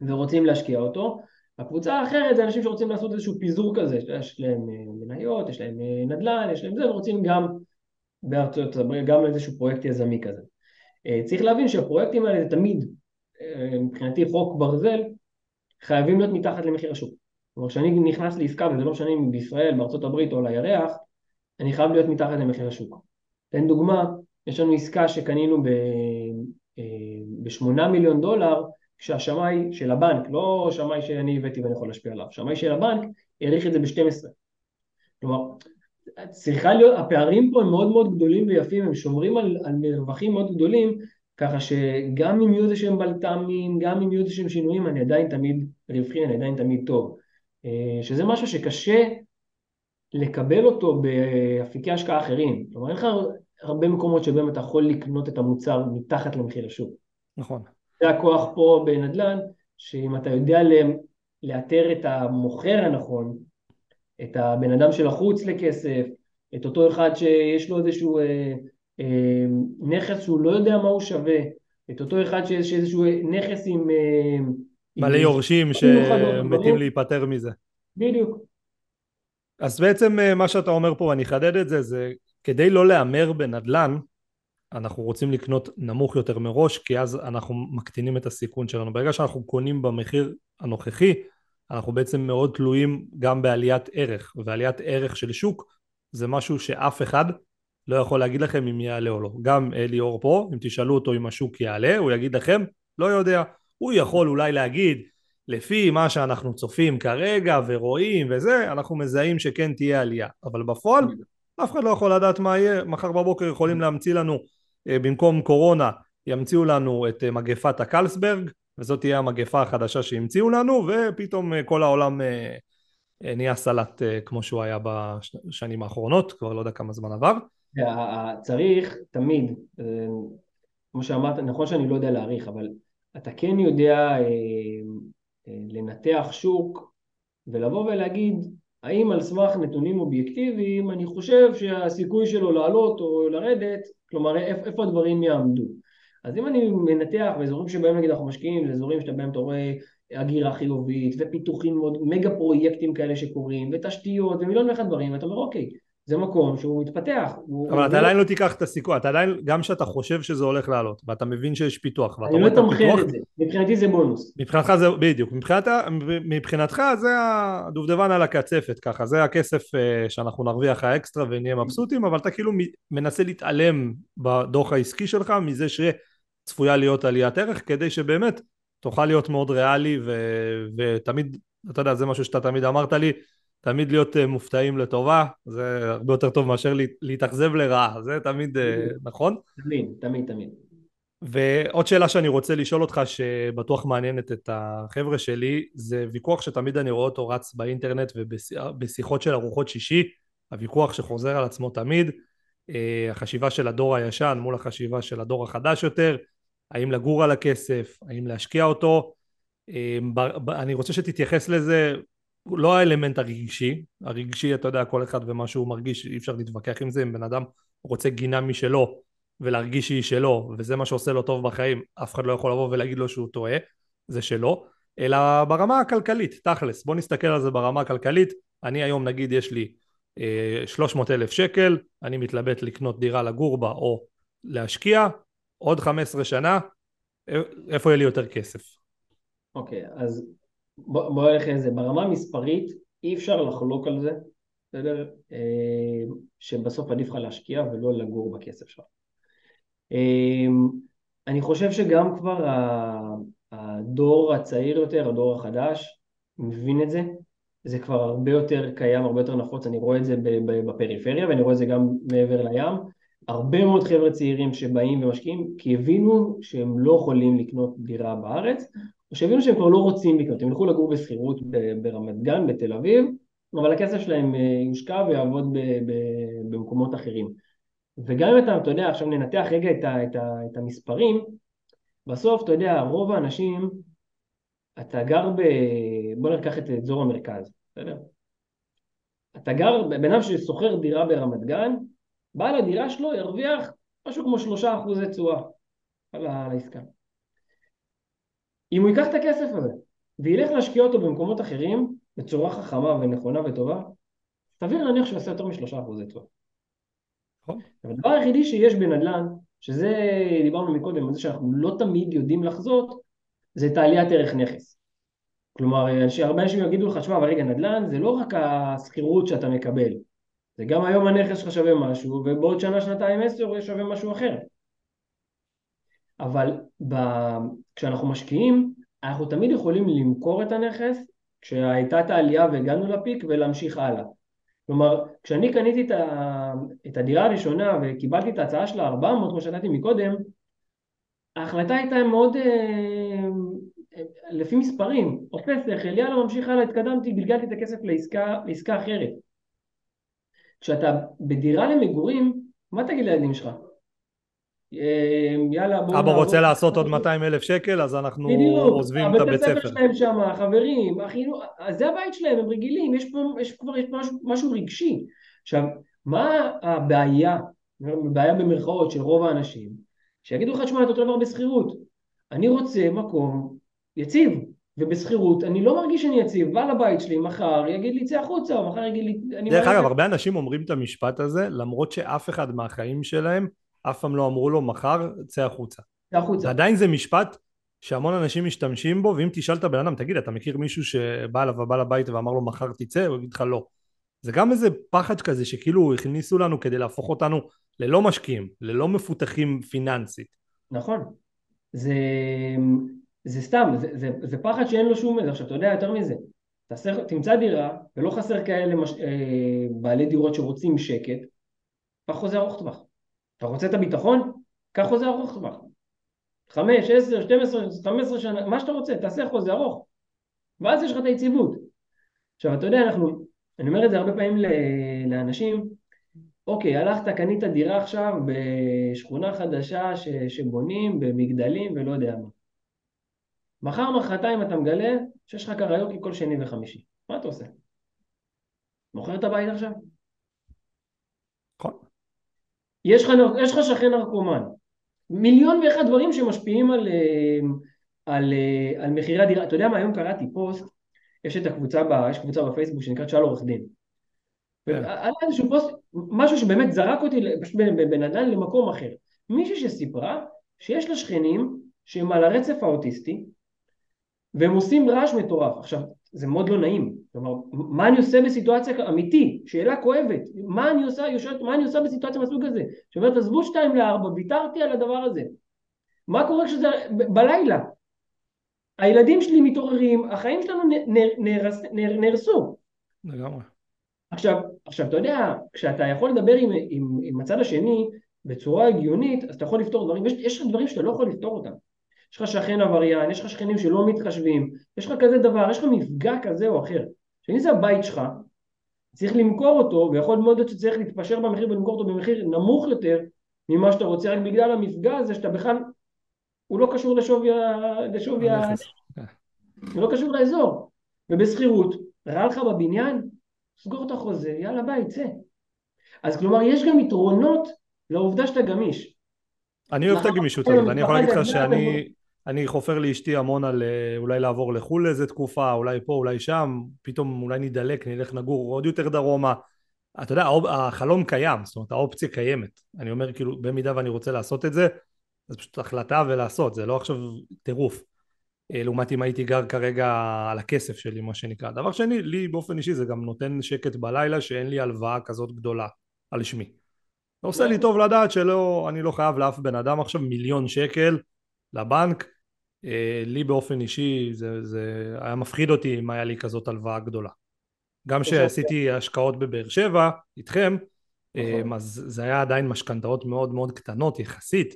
ורוצים להשקיע אותו. הקבוצה האחרת זה אנשים שרוצים לעשות איזשהו פיזור כזה, יש להם אה, מניות, יש להם אה, נדל"ן, יש להם זה, ורוצים גם בארצות הברית, גם איזשהו פרויקט יזמי כזה. אה, צריך להבין שהפרויקטים האלה זה תמיד מבחינתי חוק ברזל, חייבים להיות מתחת למחיר השוק. כלומר, כשאני נכנס לעסקה, וזה לא משנה אם בישראל, בארצות הברית או על הירח, אני חייב להיות מתחת למחיר השוק. תן דוגמה, יש לנו עסקה שקנינו ב-8 אה, מיליון דולר, כשהשמאי של הבנק, לא שמאי שאני הבאתי ואני יכול להשפיע עליו, שמאי של הבנק העריך את זה ב-12. כלומר, צריכה להיות, הפערים פה הם מאוד מאוד גדולים ויפים, הם שומרים על, על מרווחים מאוד גדולים, ככה שגם אם יהיו איזה שהם בלת"מים, גם אם יהיו איזה שהם שינויים, אני עדיין תמיד רווחי, אני עדיין תמיד טוב. אה, שזה משהו שקשה לקבל אותו באפיקי השקעה אחרים. כלומר, אין לך הרבה מקומות שבהם אתה יכול לקנות את המוצר מתחת למחיר השוק. נכון. זה הכוח פה בנדל"ן, שאם אתה יודע לאתר את המוכר הנכון, את הבן אדם של החוץ לכסף, את אותו אחד שיש לו איזשהו אה, נכס שהוא לא יודע מה הוא שווה, את אותו אחד שיש איזשהו נכס עם... אה, מלא יורשים שמתים להיפטר מזה. בדיוק. אז בעצם אה, מה שאתה אומר פה, אני אחדד את זה, זה כדי לא להמר בנדל"ן, אנחנו רוצים לקנות נמוך יותר מראש, כי אז אנחנו מקטינים את הסיכון שלנו. ברגע שאנחנו קונים במחיר הנוכחי, אנחנו בעצם מאוד תלויים גם בעליית ערך, ועליית ערך של שוק זה משהו שאף אחד לא יכול להגיד לכם אם יעלה או לא. גם אליאור פה, אם תשאלו אותו אם השוק יעלה, הוא יגיד לכם, לא יודע. הוא יכול אולי להגיד, לפי מה שאנחנו צופים כרגע ורואים וזה, אנחנו מזהים שכן תהיה עלייה. אבל בפועל, אף אחד לא יכול לדעת מה יהיה. מחר בבוקר יכולים להמציא לנו, אה, במקום קורונה, ימציאו לנו את מגפת הקלסברג, וזאת תהיה המגפה החדשה שהמציאו לנו, ופתאום כל העולם נהיה סלט כמו שהוא היה בשנים האחרונות, כבר לא יודע כמה זמן עבר. צריך תמיד, כמו שאמרת, נכון שאני לא יודע להעריך, אבל אתה כן יודע לנתח שוק ולבוא ולהגיד האם על סמך נתונים אובייקטיביים אני חושב שהסיכוי שלו לעלות או לרדת, כלומר איפה הדברים יעמדו. אז אם אני מנתח באזורים שבהם נגיד אנחנו משקיעים, זה אזורים שבהם אתה רואה הגירה חיובית ופיתוחים מאוד, מגה פרויקטים כאלה שקורים ותשתיות ומיליון ואחד דברים, ואתה אומר אוקיי, זה מקום שהוא מתפתח. אבל אתה עדיין לא תיקח את הסיכוי, אתה עדיין, גם שאתה חושב שזה הולך לעלות, ואתה מבין שיש פיתוח, ואתה אני לא תומכן את זה, מבחינתי זה בונוס. מבחינתך זה, בדיוק, מבחינת, מבחינתך זה הדובדבן על הקצפת ככה, זה הכסף אה, שאנחנו נרוויח האקסטרה ונהיה מבסוטים, אבל אתה כאילו מנסה להתעלם בדוח העסקי שלך מזה שצפויה להיות עליית ערך, כדי שבאמת תוכל להיות מאוד ריאלי ו, ותמיד, אתה יודע, זה משהו שאתה תמיד אמרת לי, תמיד להיות uh, מופתעים לטובה, זה הרבה יותר טוב מאשר להתאכזב לרעה, זה תמיד uh, נכון? תמיד, תמיד, תמיד. ועוד שאלה שאני רוצה לשאול אותך שבטוח מעניינת את החבר'ה שלי זה ויכוח שתמיד אני רואה אותו רץ באינטרנט ובשיחות של ארוחות שישי הוויכוח שחוזר על עצמו תמיד uh, החשיבה של הדור הישן מול החשיבה של הדור החדש יותר האם לגור על הכסף האם להשקיע אותו אני רוצה שתתייחס לזה לא האלמנט הרגשי, הרגשי אתה יודע כל אחד ומה שהוא מרגיש אי אפשר להתווכח עם זה אם בן אדם רוצה גינה משלו ולהרגיש שהיא שלו וזה מה שעושה לו טוב בחיים אף אחד לא יכול לבוא ולהגיד לו שהוא טועה זה שלו אלא ברמה הכלכלית תכלס. בוא נסתכל על זה ברמה הכלכלית. אני היום נגיד יש לי אה, 300 אלף שקל אני מתלבט לקנות דירה לגור בה או להשקיע עוד 15 שנה איפה יהיה לי יותר כסף? אוקיי okay, אז בוא, נלך לזה, ברמה המספרית אי אפשר לחלוק על זה, בסדר? אה, שבסוף עדיף לך להשקיע ולא לגור בכסף שלך. אה, אני חושב שגם כבר הדור הצעיר יותר, הדור החדש, מבין את זה, זה כבר הרבה יותר קיים, הרבה יותר נפוץ, אני רואה את זה בפריפריה ואני רואה את זה גם מעבר לים, הרבה מאוד חבר'ה צעירים שבאים ומשקיעים כי הבינו שהם לא יכולים לקנות דירה בארץ שהבינו שהם כבר לא רוצים לקנות, הם ילכו לגור בשכירות ברמת גן, בתל אביב, אבל הכסף שלהם אה, יושקע ויעבוד במקומות אחרים. וגם אם אתה, אתה יודע, עכשיו ננתח רגע את, ה, את, ה, את המספרים, בסוף, אתה יודע, רוב האנשים, אתה גר ב... בוא ניקח את אזור המרכז, בסדר? אתה גר, בן אדם ששוכר דירה ברמת גן, בעל הדירה שלו ירוויח משהו כמו שלושה אחוזי תשואה על העסקה. אם הוא ייקח את הכסף הזה וילך להשקיע אותו במקומות אחרים בצורה חכמה ונכונה וטובה, סביר להניח שהוא יעשה יותר משלושה אחוזי תשואה. נכון. הדבר היחידי שיש בנדל"ן, שזה דיברנו מקודם על זה שאנחנו לא תמיד יודעים לחזות, זה את העליית ערך נכס. כלומר, הרבה אנשים יגידו לך, שמע, אבל רגע, נדל"ן זה לא רק השכירות שאתה מקבל, זה גם היום הנכס שלך שווה משהו, ובעוד שנה, שנתיים, עשר, הוא שווה משהו אחר. אבל ב... כשאנחנו משקיעים, אנחנו תמיד יכולים למכור את הנכס כשהייתה את העלייה והגענו לפיק ולהמשיך הלאה. כלומר, כשאני קניתי את, ה... את הדירה הראשונה וקיבלתי את ההצעה של ה-400, כמו שנתתי מקודם, ההחלטה הייתה מאוד אה, לפי מספרים, עושה שכל, יאללה ממשיך הלאה, התקדמתי, גלגלתי את הכסף לעסקה, לעסקה אחרת. כשאתה בדירה למגורים, מה תגיד לילדים שלך? אמ, יאללה בואו... אבא רוצה לעשות עוד 200 אלף שקל אז אנחנו עוזבים את הבית ספר. בדיוק, הבית הספר שלהם שם, החברים, החינוך, זה הבית שלהם, הם רגילים, יש פה, יש כבר יש משהו, משהו רגשי. עכשיו, מה הבעיה, בעיה במרכאות של רוב האנשים, שיגידו לך, תשמע, אתה אותו דבר בשכירות, אני רוצה מקום יציב, ובשכירות אני לא מרגיש שאני יציב, בעל הבית שלי מחר יגיד לי צא החוצה, או מחר יגיד לי... דרך אגב, הרבה אנשים אומרים את המשפט הזה, למרות שאף אחד מהחיים שלהם אף פעם לא אמרו לו מחר צא החוצה. צא החוצה. ועדיין זה משפט שהמון אנשים משתמשים בו ואם תשאל את הבן אדם תגיד אתה מכיר מישהו שבא אליו הבעל הבית ואמר לו מחר תצא הוא יגיד לך לא. זה גם איזה פחד כזה שכאילו הכניסו לנו כדי להפוך אותנו ללא משקיעים, ללא מפותחים פיננסית. נכון. זה, זה סתם, זה, זה, זה פחד שאין לו שום... עכשיו אתה יודע יותר מזה, תעשה, תמצא דירה ולא חסר כאלה מש, אה, בעלי דירות שרוצים שקט, קח חוזה ארוך טווח. אתה רוצה את הביטחון? קח חוזה ארוך טווח. חמש, עשר, שתים עשרה, חמש עשרה שנה, מה שאתה רוצה, תעשה חוזה ארוך. ואז יש לך את היציבות. עכשיו, אתה יודע, אנחנו, אני אומר את זה הרבה פעמים לאנשים, אוקיי, הלכת, קנית דירה עכשיו בשכונה חדשה ש, שבונים, במגדלים ולא יודע מה. מחר, מחרתיים אתה מגלה שיש לך קריוקי כל שני וחמישי. מה אתה עושה? מוכר את הבית עכשיו? יש לך שכן נרקומן. מיליון ואחד דברים שמשפיעים על, אה, על, אה, על מחירי הדירה. אתה יודע מה, היום קראתי פוסט, יש את הקבוצה, ב, יש קבוצה בפייסבוק שנקראת שאל עורך דין. כן. היה איזשהו פוסט, משהו שבאמת זרק אותי בנדל"ן למקום אחר. מישהי שסיפרה שיש לה שכנים שהם על הרצף האוטיסטי והם עושים רעש מטורף. עכשיו, זה מאוד לא נעים. כלומר, מה אני עושה בסיטואציה אמיתי? שאלה כואבת. מה אני עושה, יושבת, מה אני עושה בסיטואציה מהסוג הזה? שאומרת, עזבו שתיים לארבע, ויתרתי על הדבר הזה. מה קורה כשזה בלילה? הילדים שלי מתעוררים, החיים שלנו נהרס, נהרסו. לגמרי. עכשיו, עכשיו, אתה יודע, כשאתה יכול לדבר עם, עם, עם הצד השני בצורה הגיונית, אז אתה יכול לפתור דברים, יש, יש דברים שאתה לא יכול לפתור אותם. יש לך שכן עבריין, יש לך שכנים שלא מתחשבים, יש לך כזה דבר, יש לך מפגע כזה או אחר. שאם זה הבית שלך, צריך למכור אותו, ויכול מאוד להיות שצריך להתפשר במחיר ולמכור אותו במחיר נמוך יותר ממה שאתה רוצה, רק בגלל המפגע הזה שאתה בכלל, הוא לא קשור לשווי, לשווי ה... הוא לא קשור לאזור. ובשכירות, רע לך בבניין, סגור את החוזה, יאללה ביי, צא. אז כלומר, יש גם יתרונות לעובדה שאתה גמיש. אני אוהב את הגמישות הזאת, אני יכול להגיד לך שאני אני חופר לאשתי המון על אה, אולי לעבור לחו"ל לאיזה תקופה, אולי פה, אולי שם, פתאום אולי נדלק, נלך נגור עוד יותר דרומה. אתה יודע, החלום קיים, זאת אומרת האופציה קיימת. אני אומר כאילו, במידה ואני רוצה לעשות את זה, זה פשוט החלטה ולעשות, זה לא עכשיו טירוף. אה, לעומת אם הייתי גר כרגע על הכסף שלי, מה שנקרא. דבר שני, לי באופן אישי זה גם נותן שקט בלילה שאין לי הלוואה כזאת גדולה על שמי. זה עושה לי טוב לדעת שלא, אני לא חייב לאף בן אדם עכשיו מיליון שקל לבנק. אה, לי באופן אישי זה, זה היה מפחיד אותי אם היה לי כזאת הלוואה גדולה. גם כשעשיתי השקעות בבאר שבע איתכם, אה, נכון. אז זה היה עדיין משכנתאות מאוד מאוד קטנות יחסית.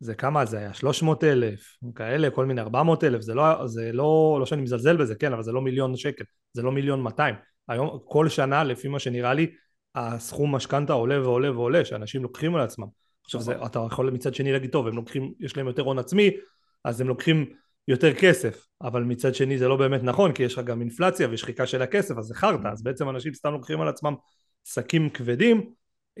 זה כמה זה היה? 300 אלף, כאלה, כל מיני 400 אלף, זה לא, זה לא, לא שאני מזלזל בזה, כן, אבל זה לא מיליון שקל, זה לא מיליון 200. היום, כל שנה, לפי מה שנראה לי, הסכום משכנתה עולה ועולה ועולה, שאנשים לוקחים על עצמם. עכשיו זה, נכון. אתה יכול מצד שני להגיד, טוב, הם לוקחים, יש להם יותר הון עצמי, אז הם לוקחים יותר כסף, אבל מצד שני זה לא באמת נכון, כי יש לך גם אינפלציה ושחיקה של הכסף, אז זה חרטא, אז בעצם אנשים סתם לוקחים על עצמם שקים כבדים,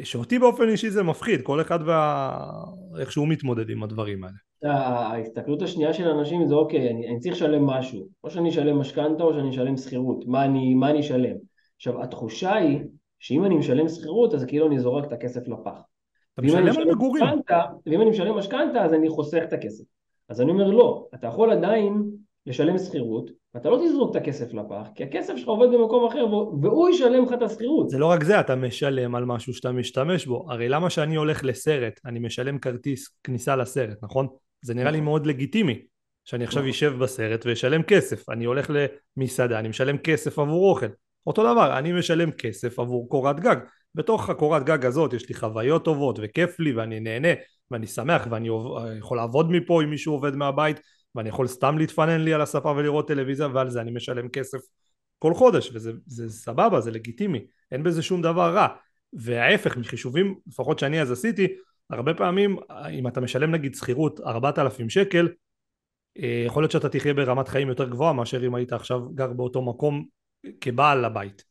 שאותי באופן אישי זה מפחיד, כל אחד ואיך שהוא מתמודד עם הדברים האלה. ההסתכלות השנייה של אנשים זה אוקיי, אני, אני צריך לשלם משהו, או שאני אשלם משכנתה או שאני אשלם שכירות, מה מה אני אשלם? עכשיו התחושה היא שאם אני משלם שכירות אז כאילו אני זורק את הכסף לפח. אתה משלם על מגורים. ואם אני משלם משכנתה אז אני חוסך את הכסף. אז אני אומר לא, אתה יכול עדיין לשלם שכירות, ואתה לא תזרוק את הכסף לפח, כי הכסף שלך עובד במקום אחר והוא ישלם לך את השכירות. זה לא רק זה, אתה משלם על משהו שאתה משתמש בו. הרי למה שאני הולך לסרט, אני משלם כרטיס כניסה לסרט, נכון? זה נראה לי נכון. מאוד לגיטימי. שאני עכשיו נכון. אשב בסרט ואשלם כסף. אני הולך למסעדה, אני משלם כסף עבור אוכל. אותו דבר, אני משלם כסף עבור קורת גג. בתוך הקורת גג הזאת יש לי חוויות טובות וכיף לי ואני נהנה ואני שמח ואני יכול לעבוד מפה אם מישהו עובד מהבית ואני יכול סתם להתפנן לי על הספה ולראות טלוויזיה ועל זה אני משלם כסף כל חודש וזה זה סבבה זה לגיטימי אין בזה שום דבר רע. וההפך מחישובים לפחות שאני אז עשיתי הרבה פעמים אם אתה משלם נגיד שכירות 4,000 שקל אה, יכול להיות שאתה תחיה ברמת חיים יותר גבוהה מאשר אם היית עכשיו גר באותו מקום כבעל לבית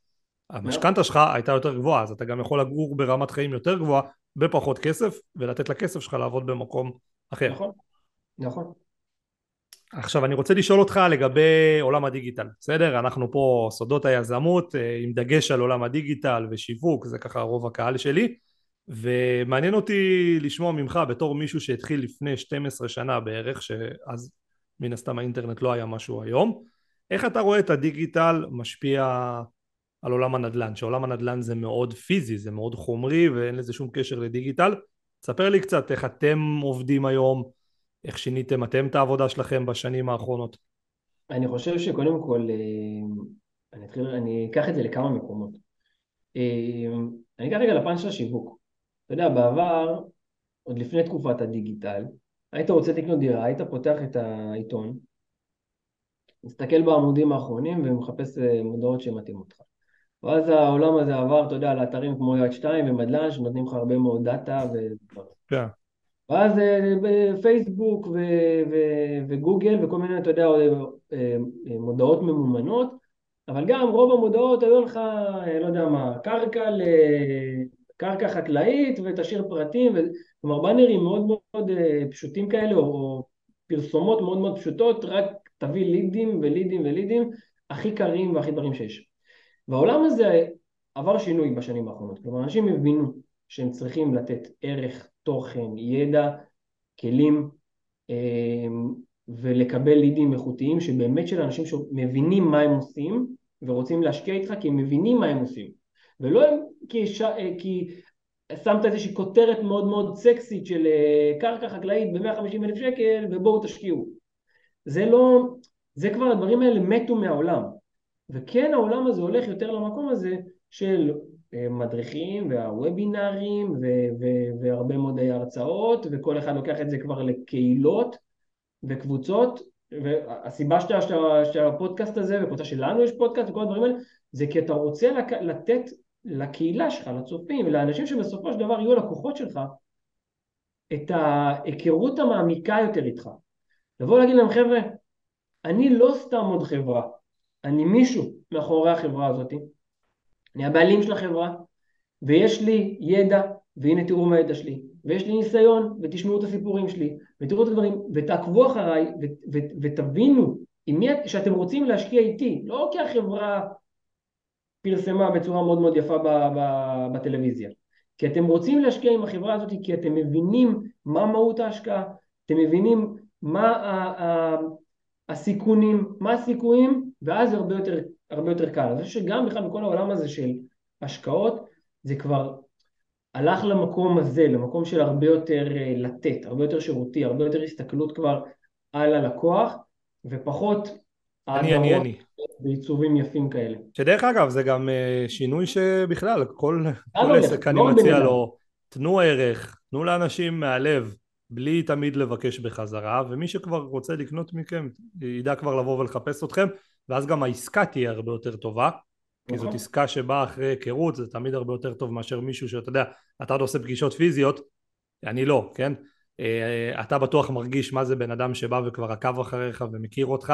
המשכנתה שלך הייתה יותר גבוהה אז אתה גם יכול לגור ברמת חיים יותר גבוהה בפחות כסף ולתת לכסף שלך לעבוד במקום אחר. נכון, נכון. עכשיו אני רוצה לשאול אותך לגבי עולם הדיגיטל, בסדר? אנחנו פה סודות היזמות אה, עם דגש על עולם הדיגיטל ושיווק, זה ככה רוב הקהל שלי ומעניין אותי לשמוע ממך בתור מישהו שהתחיל לפני 12 שנה בערך, שאז מן הסתם האינטרנט לא היה משהו היום, איך אתה רואה את הדיגיטל משפיע על עולם הנדל"ן, שעולם הנדל"ן זה מאוד פיזי, זה מאוד חומרי ואין לזה שום קשר לדיגיטל. תספר לי קצת איך אתם עובדים היום, איך שיניתם אתם את העבודה שלכם בשנים האחרונות. אני חושב שקודם כל, אה, אני, אתחיל, אני אקח את זה לכמה מקומות. אה, אני אקח רגע לפן של השיווק. אתה יודע, בעבר, עוד לפני תקופת הדיגיטל, היית רוצה לקנות דירה, היית פותח את העיתון, מסתכל בעמודים האחרונים ומחפש אה, מודעות שמתאימות לך. ואז העולם הזה עבר, אתה יודע, לאתרים כמו יד 2 ומדל"ן, שנותנים לך הרבה מאוד דאטה ודברים. כן. ואז אה, פייסבוק וגוגל וכל מיני, אתה יודע, אה, מודעות ממומנות, אבל גם רוב המודעות היו לך, לא יודע מה, קרקע ל... קרקע חקלאית ותשאיר פרטים, ו... כלומר באנרים מאוד מאוד פשוטים כאלה, או פרסומות מאוד מאוד פשוטות, רק תביא לידים ולידים ולידים הכי קרים והכי דברים שיש. והעולם הזה עבר שינוי בשנים האחרונות, כלומר אנשים הבינו שהם צריכים לתת ערך, תוכן, ידע, כלים אמ, ולקבל לידים איכותיים שבאמת של אנשים שמבינים מה הם עושים ורוצים להשקיע איתך כי הם מבינים מה הם עושים. ולא כי, ש... כי שמת איזושהי כותרת מאוד מאוד סקסית של אה, קרקע חקלאית ב-150 אלף שקל ובואו תשקיעו. זה לא, זה כבר הדברים האלה מתו מהעולם וכן העולם הזה הולך יותר למקום הזה של אה, מדריכים והוובינרים ו- ו- והרבה מאוד הרצאות וכל אחד לוקח את זה כבר לקהילות וקבוצות והסיבה שאתה, שאתה, שהפודקאסט הזה וקבוצה שלנו יש פודקאסט וכל הדברים האלה זה כי אתה רוצה לתת לקהילה שלך, לצופים ולאנשים שבסופו של דבר יהיו לקוחות שלך את ההיכרות המעמיקה יותר איתך. לבוא להגיד להם חבר'ה אני לא סתם עוד חברה אני מישהו מאחורי החברה הזאת, אני הבעלים של החברה, ויש לי ידע, והנה תראו מה הידע שלי, ויש לי ניסיון, ותשמעו את הסיפורים שלי, ותראו את הדברים, ותעקבו אחריי, ותבינו עם מי שאתם רוצים להשקיע איתי, לא כי החברה פרסמה בצורה מאוד מאוד יפה בטלוויזיה, כי אתם רוצים להשקיע עם החברה הזאת כי אתם מבינים מה מהות ההשקעה, אתם מבינים מה הסיכונים, מה הסיכויים, ואז זה הרבה יותר, הרבה יותר קל. אני חושב שגם בכלל בכל העולם הזה של השקעות, זה כבר הלך למקום הזה, למקום של הרבה יותר אה, לתת, הרבה יותר שירותי, הרבה יותר הסתכלות כבר על הלקוח, ופחות אני, אני, אני. בעיצובים יפים כאלה. שדרך אגב זה גם אה, שינוי שבכלל כל, כל עסק אני לא מציע לו, תנו ערך, תנו לאנשים מהלב בלי תמיד לבקש בחזרה ומי שכבר רוצה לקנות מכם ידע כבר לבוא ולחפש אתכם ואז גם העסקה תהיה הרבה יותר טובה כי זאת נכון. עסקה שבאה אחרי היכרות זה תמיד הרבה יותר טוב מאשר מישהו שאתה יודע אתה עוד עושה פגישות פיזיות אני לא כן? אה, אתה בטוח מרגיש מה זה בן אדם שבא וכבר עקב אחריך ומכיר אותך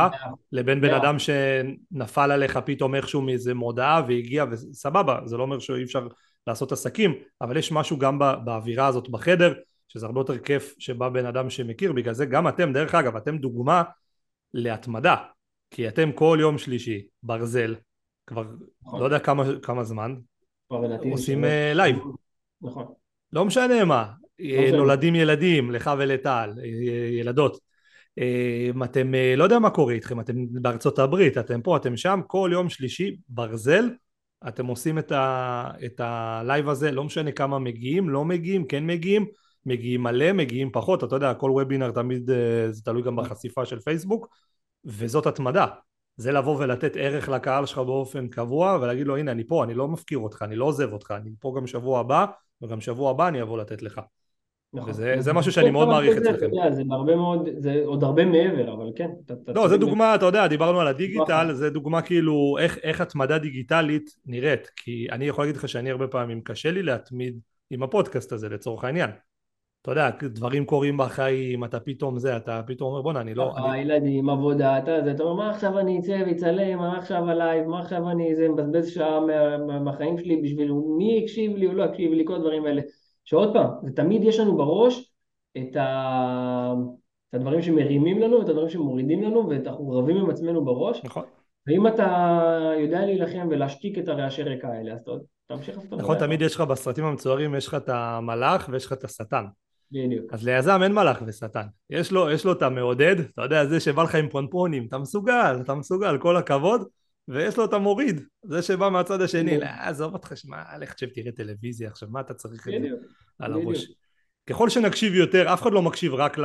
לבין בן אדם שנפל עליך פתאום איכשהו מאיזה מודעה והגיע וסבבה זה לא אומר שאי אפשר לעשות עסקים אבל יש משהו גם באווירה הזאת בחדר שזה הרבה יותר כיף שבא בן אדם שמכיר, בגלל זה גם אתם, דרך אגב, אתם דוגמה להתמדה, כי אתם כל יום שלישי, ברזל, כבר נכון. לא יודע כמה, כמה זמן, עושים לייב. אה, נכון. לא משנה מה, אה, נולדים ילדים, לך ולטל, אה, ילדות. אתם, לא יודע מה קורה איתכם, אתם בארצות הברית, אתם פה, אתם שם, כל יום שלישי, ברזל, אתם עושים את, ה, את הלייב הזה, לא משנה כמה מגיעים, לא מגיעים, כן מגיעים, מגיעים מלא, מגיעים פחות, אתה יודע, כל וובינר תמיד זה תלוי גם בחשיפה של פייסבוק, וזאת התמדה. זה לבוא ולתת ערך לקהל שלך באופן קבוע ולהגיד לו הנה אני פה, אני לא מפקיר אותך, אני לא עוזב אותך, אני פה גם שבוע הבא וגם שבוע הבא אני אבוא לתת לך. נכון. וזה משהו שאני מאוד מעריך אצלכם. זה הרבה מאוד, זה עוד הרבה מעבר, אבל כן. לא, זה דוגמה, אתה יודע, דיברנו על הדיגיטל, זה דוגמה כאילו איך התמדה דיגיטלית נראית, כי אני יכול להגיד לך שאני הרבה פעמים קשה לי להתמיד עם הפודקאסט הזה לצורך העניין. אתה יודע, דברים קורים בחיים, אתה פתאום זה, אתה פתאום אומר בואנה אני לא... הילדים, עבודה, אתה יודע, אתה אומר מה עכשיו אני אצא ואצלם, מה עכשיו עליי, מה עכשיו אני זה, מבזבז שעה מהחיים שלי בשביל מי יקשיב לי או לא יקשיב לי, כל הדברים האלה. שעוד פעם, זה תמיד יש לנו בראש את, ה... את הדברים שמרימים לנו, את הדברים שמורידים לנו, ואנחנו רבים עם עצמנו בראש. נכון. ואם אתה יודע להילחם ולהשתיק את הרעשי רקע האלה, אז אתה תמשיך לעשות את נכון, תמיד יש לך בסרטים המצוירים, יש לך את המלאך ויש לך את השטן. בדיוק. אז ליזם אין מלאך ושטן. יש לו, יש לו את המעודד, אתה יודע, זה שבא לך עם פונפונים, אתה מסוגל, אתה מסוגל, כל הכבוד, ויש לו את המוריד, זה שבא מהצד השני, לא, עזוב אותך, שמע, לך תשב תראה טלוויזיה עכשיו, מה אתה צריך את זה? על הראש? ככל שנקשיב יותר, אף אחד לא מקשיב רק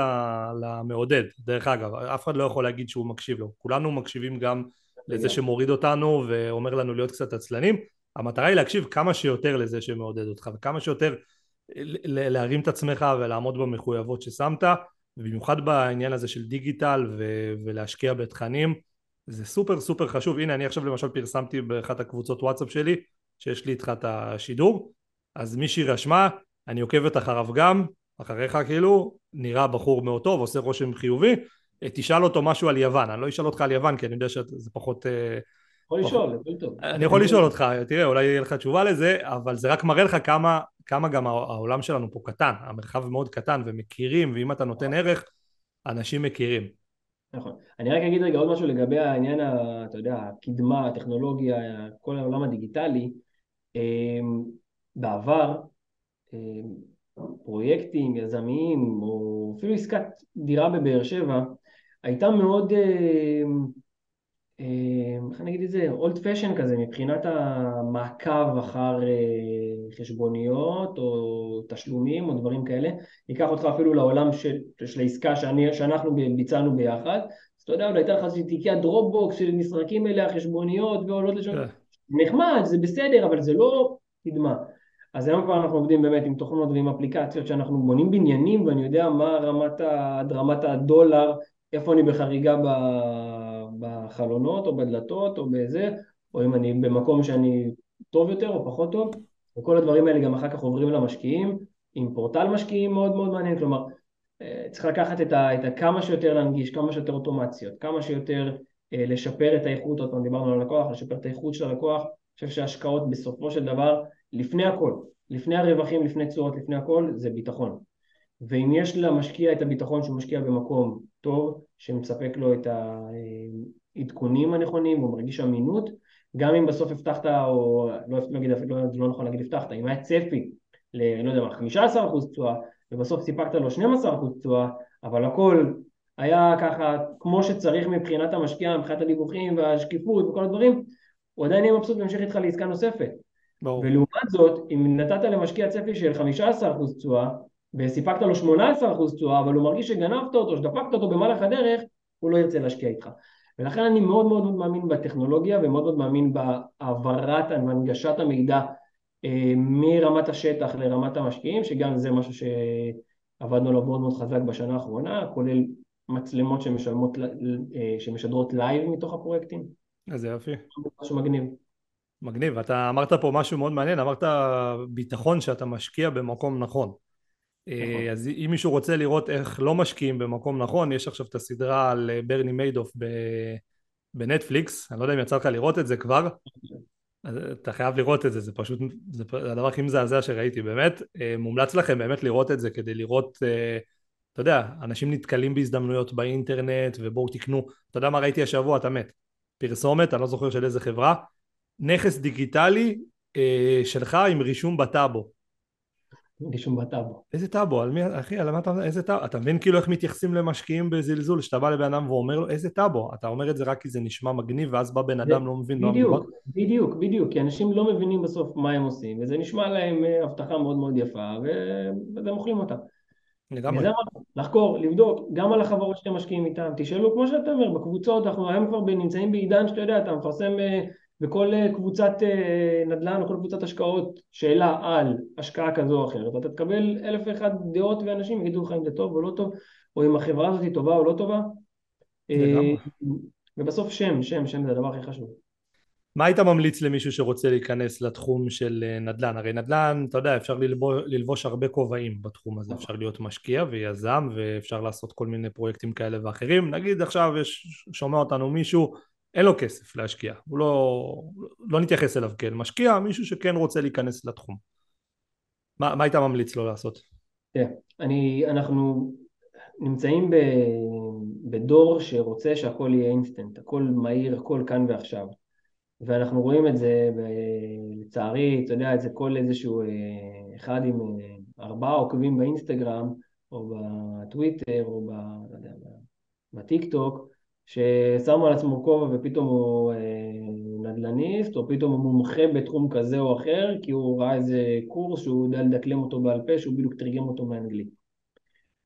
למעודד, דרך אגב, אף אחד לא יכול להגיד שהוא מקשיב לו, כולנו מקשיבים גם לזה שמוריד אותנו ואומר לנו להיות קצת עצלנים, המטרה היא להקשיב כמה שיותר לזה שמעודד אותך וכמה שיותר להרים את עצמך ולעמוד במחויבות ששמת ובמיוחד בעניין הזה של דיגיטל ו- ולהשקיע בתכנים זה סופר סופר חשוב. הנה אני עכשיו למשל פרסמתי באחת הקבוצות וואטסאפ שלי שיש לי איתך את השידור. אז מישהי רשמה אני עוקבת אחריו גם אחריך כאילו נראה בחור מאוד טוב עושה רושם חיובי תשאל אותו משהו על יוון. אני לא אשאל אותך על יוון כי אני יודע שזה פחות אה, יכול לשאול, הכל טוב. אני יכול לשאול אותך, תראה, אולי יהיה לך תשובה לזה, אבל זה רק מראה לך כמה, כמה גם העולם שלנו פה קטן, המרחב מאוד קטן, ומכירים, ואם אתה נותן ערך, אנשים מכירים. נכון. אני רק אגיד רגע עוד משהו לגבי העניין, אתה יודע, הקדמה, הטכנולוגיה, כל העולם הדיגיטלי. אמ, בעבר, אמ, פרויקטים יזמיים, או אפילו עסקת דירה בבאר שבע, הייתה מאוד אמ, איך אני אגיד את זה, אולד פשן כזה מבחינת המעקב אחר אה, חשבוניות או תשלומים או דברים כאלה, ניקח אותך אפילו לעולם של, של העסקה שאני, שאנחנו ביצענו ביחד, אז אתה יודע, אולי הייתה לך איזושהי תיקיית דרופבוקס שנזרקים אליה חשבוניות ועולות לשם, כן. נחמד, זה בסדר, אבל זה לא קידמה. אז היום כבר אנחנו עובדים באמת עם תוכנות ועם אפליקציות שאנחנו בונים בניינים ואני יודע מה רמת, רמת הדולר, איפה אני בחריגה ב... בחלונות או בדלתות או בזה, או אם אני במקום שאני טוב יותר או פחות טוב, וכל הדברים האלה גם אחר כך עוברים למשקיעים, עם פורטל משקיעים מאוד מאוד מעניין, כלומר אה, צריך לקחת את, ה, את ה, כמה שיותר להנגיש, כמה שיותר אוטומציות, כמה שיותר אה, לשפר את האיכות, עוד פעם דיברנו על הלקוח, לשפר את האיכות של הלקוח, אני חושב שהשקעות בסופו של דבר, לפני הכל, לפני הרווחים, לפני תשואות, לפני הכל, זה ביטחון. ואם יש למשקיע את הביטחון שהוא משקיע במקום טוב, שמספק לו את העדכונים הנכונים, הוא מרגיש אמינות, גם אם בסוף הבטחת, או לא נגיד, לא, לא נכון להגיד הבטחת, אם היה צפי ל... לא יודע מה, 15% תשואה, ובסוף סיפקת לו 12% תשואה, אבל הכל היה ככה כמו שצריך מבחינת המשקיע, מבחינת הדיווחים והשקיפות וכל הדברים, הוא עדיין יהיה מבסוט וימשיך איתך לעסקה נוספת. ברור. ולעומת זאת, אם נתת למשקיע צפי של 15% תשואה, וסיפקת לו 18% תשואה, אבל הוא מרגיש שגנבת אותו, שדפקת אותו במהלך הדרך, הוא לא ירצה להשקיע איתך. ולכן אני מאוד מאוד מאוד מאמין בטכנולוגיה ומאוד מאוד מאמין בהעברת והנגשת המידע אה, מרמת השטח לרמת המשקיעים, שגם זה משהו שעבדנו עליו מאוד מאוד חזק בשנה האחרונה, כולל מצלמות שמשלמות, אה, שמשדרות live מתוך הפרויקטים. איזה יופי. משהו מגניב. מגניב, אתה אמרת פה משהו מאוד מעניין, אמרת ביטחון שאתה משקיע במקום נכון. נכון. אה, אז אם מישהו רוצה לראות איך לא משקיעים במקום נכון, יש עכשיו את הסדרה על אה, ברני מיידוף בנטפליקס, אני לא יודע אם יצא לך לראות את זה כבר, אתה חייב לראות את זה, זה פשוט, זה הדבר הכי מזעזע שראיתי, באמת, אה, מומלץ לכם באמת לראות את זה כדי לראות, אתה יודע, אנשים נתקלים בהזדמנויות באינטרנט ובואו תקנו, אתה יודע מה ראיתי השבוע, אתה מת, פרסומת, אני לא זוכר של איזה חברה, נכס דיגיטלי שלך עם רישום בטאבו רישום בטאבו. איזה טאבו? על מי, אחי, על מה אתה, איזה טאבו? אתה מבין כאילו איך מתייחסים למשקיעים בזלזול, שאתה בא לבן אדם ואומר לו איזה טאבו? אתה אומר את זה רק כי זה נשמע מגניב, ואז בא בן אדם לא מבין. לא לא בדיוק, בדיוק, כי אנשים לא מבינים בסוף מה הם עושים, וזה נשמע להם אה, הבטחה מאוד מאוד יפה, וזה מוכלים אותה. לגמרי. לחקור, לבדוק, גם על החברות שאתם משקיעים איתן, תשאלו כמו שאתה אומר, בקבוצות, אנחנו היום כבר נמצאים בעידן שאתה יודע, אתה מפרסם בכל אה, קבוצת אה, נדל"ן או כל קבוצת השקעות שאלה על השקעה כזו או אחרת, אתה תקבל אלף ואחד דעות ואנשים יגידו לך אם זה טוב או לא טוב, או אם החברה הזאת היא טובה או לא טובה. אה, ובסוף שם, שם, שם זה הדבר הכי חשוב. מה היית ממליץ למישהו שרוצה להיכנס לתחום של נדל"ן? הרי נדל"ן, אתה יודע, אפשר ללבוש, ללבוש הרבה כובעים בתחום הזה, אפשר להיות משקיע ויזם ואפשר לעשות כל מיני פרויקטים כאלה ואחרים. נגיד עכשיו יש, שומע אותנו מישהו אין לו כסף להשקיע, הוא לא, לא נתייחס אליו כאל משקיע, מישהו שכן רוצה להיכנס לתחום. מה, מה היית ממליץ לו לעשות? כן, אני, אנחנו נמצאים ב, בדור שרוצה שהכל יהיה אינסטנט, הכל מהיר, הכל כאן ועכשיו. ואנחנו רואים את זה, ב, לצערי, אתה יודע, את זה כל איזשהו אה, אחד עם אה, ארבעה עוקבים באינסטגרם, או בטוויטר, או ב, לא יודע, בטיק טוק, ששמו על עצמו כובע ופתאום הוא אה, נדל"ניסט, או פתאום הוא מומחה בתחום כזה או אחר, כי הוא ראה איזה קורס שהוא יודע לדקלם אותו בעל פה, שהוא בדיוק תרגם אותו מאנגלית.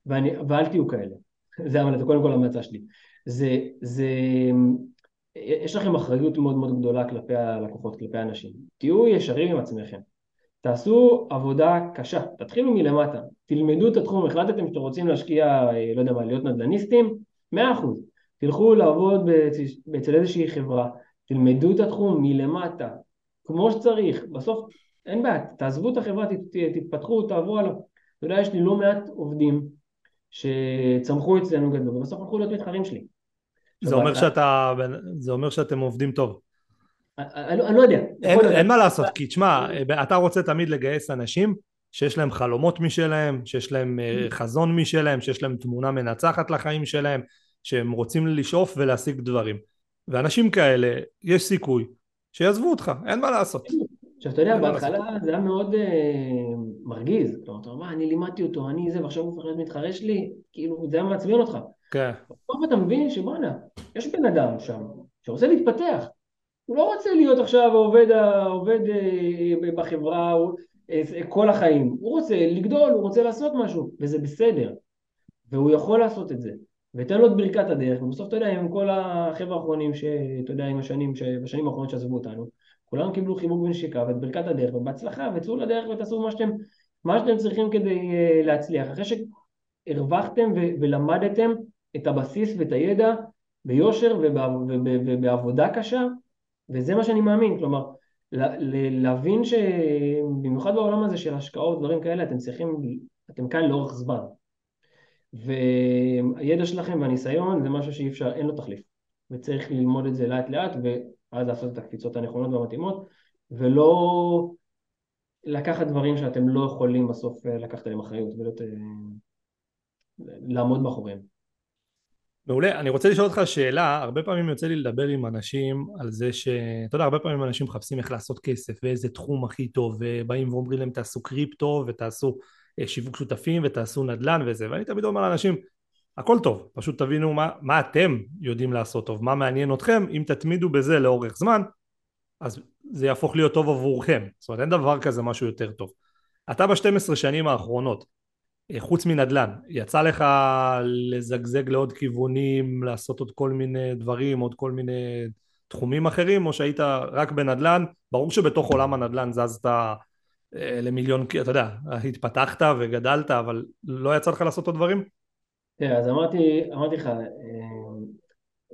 ואני, ואל תהיו כאלה, [laughs] זה אבל קודם כל המלצה שלי. זה, זה, יש לכם אחריות מאוד מאוד גדולה כלפי הלקוחות, כלפי האנשים. תהיו ישרים עם עצמכם. תעשו עבודה קשה, תתחילו מלמטה, תלמדו את התחום, החלטתם שאתם רוצים להשקיע, אה, לא יודע מה, להיות נדל"ניסטים, מאה אחוז, תלכו לעבוד אצל איזושהי חברה, תלמדו את התחום מלמטה, כמו שצריך, בסוף אין בעיה, תעזבו את החברה, תתפתחו, תעברו עליו. אתה יודע, יש לי לא מעט עובדים שצמחו אצלנו גדלו, ובסוף הלכו להיות מתחרים שלי. זה אומר, שאתה, זה אומר שאתם עובדים טוב. אני לא יודע. אין, אין מה לעשות, כי תשמע, אתה רוצה תמיד לגייס אנשים שיש להם חלומות משלהם, שיש להם אה, חזון משלהם, שיש להם תמונה מנצחת לחיים שלהם, שהם רוצים לשאוף ולהשיג דברים. ואנשים כאלה, יש סיכוי שיעזבו אותך, אין מה לעשות. עכשיו, אתה יודע, בהתחלה זה היה מאוד uh, מרגיז. כלומר, אתה אומר, אני לימדתי אותו, אני זה, ועכשיו הוא הופך להיות מתחרה שלי, כאילו, זה היה מעצבן אותך. כן. בסוף אתה מבין שבואנה, יש בן אדם שם שרוצה להתפתח. הוא לא רוצה להיות עכשיו עובד, עובד uh, בחברה uh, כל החיים. הוא רוצה לגדול, הוא רוצה לעשות משהו, וזה בסדר. והוא יכול לעשות את זה. ותן לו את ברכת הדרך, ובסוף אתה יודע, עם כל החבר'ה האחרונים, שאתה יודע, עם השנים, בשנים האחרונות שעזבו אותנו, כולם קיבלו חיבוק בנשיקה ואת ברכת הדרך ובהצלחה וצאו לדרך ותעשו מה שאתם, מה שאתם צריכים כדי uh, להצליח. אחרי שהרווחתם ו- ולמדתם את הבסיס ואת הידע ביושר ובעבודה קשה, וזה מה שאני מאמין, כלומר, להבין שבמיוחד בעולם הזה של השקעות, דברים כאלה, אתם צריכים, אתם כאן לאורך זמן. והידע שלכם והניסיון זה משהו שאי אפשר, אין לו תחליף. וצריך ללמוד את זה לאט לאט, ואז לעשות את הקפיצות הנכונות והמתאימות, ולא לקחת דברים שאתם לא יכולים בסוף אה, לקחת עליהם אחריות ולעמוד אה, מאחוריהם. מעולה, אני רוצה לשאול אותך שאלה, הרבה פעמים יוצא לי לדבר עם אנשים על זה ש... אתה יודע, הרבה פעמים אנשים מחפשים איך לעשות כסף ואיזה תחום הכי טוב, ובאים ואומרים להם תעשו קריפטו ותעשו שיווק שותפים ותעשו נדל"ן וזה, ואני תמיד אומר לאנשים, הכל טוב, פשוט תבינו מה, מה אתם יודעים לעשות טוב, מה מעניין אתכם, אם תתמידו בזה לאורך זמן, אז זה יהפוך להיות טוב עבורכם, זאת אומרת אין דבר כזה משהו יותר טוב. אתה ב-12 שנים האחרונות, אה, חוץ מנדל"ן, יצא לך לזגזג לעוד כיוונים, לעשות עוד כל מיני דברים, עוד כל מיני תחומים אחרים, או שהיית רק בנדל"ן, ברור שבתוך עולם הנדל"ן זזת אה, למיליון, אתה יודע, התפתחת וגדלת, אבל לא יצא לך לעשות עוד דברים? תראה, אז אמרתי, אמרתי לך, אה,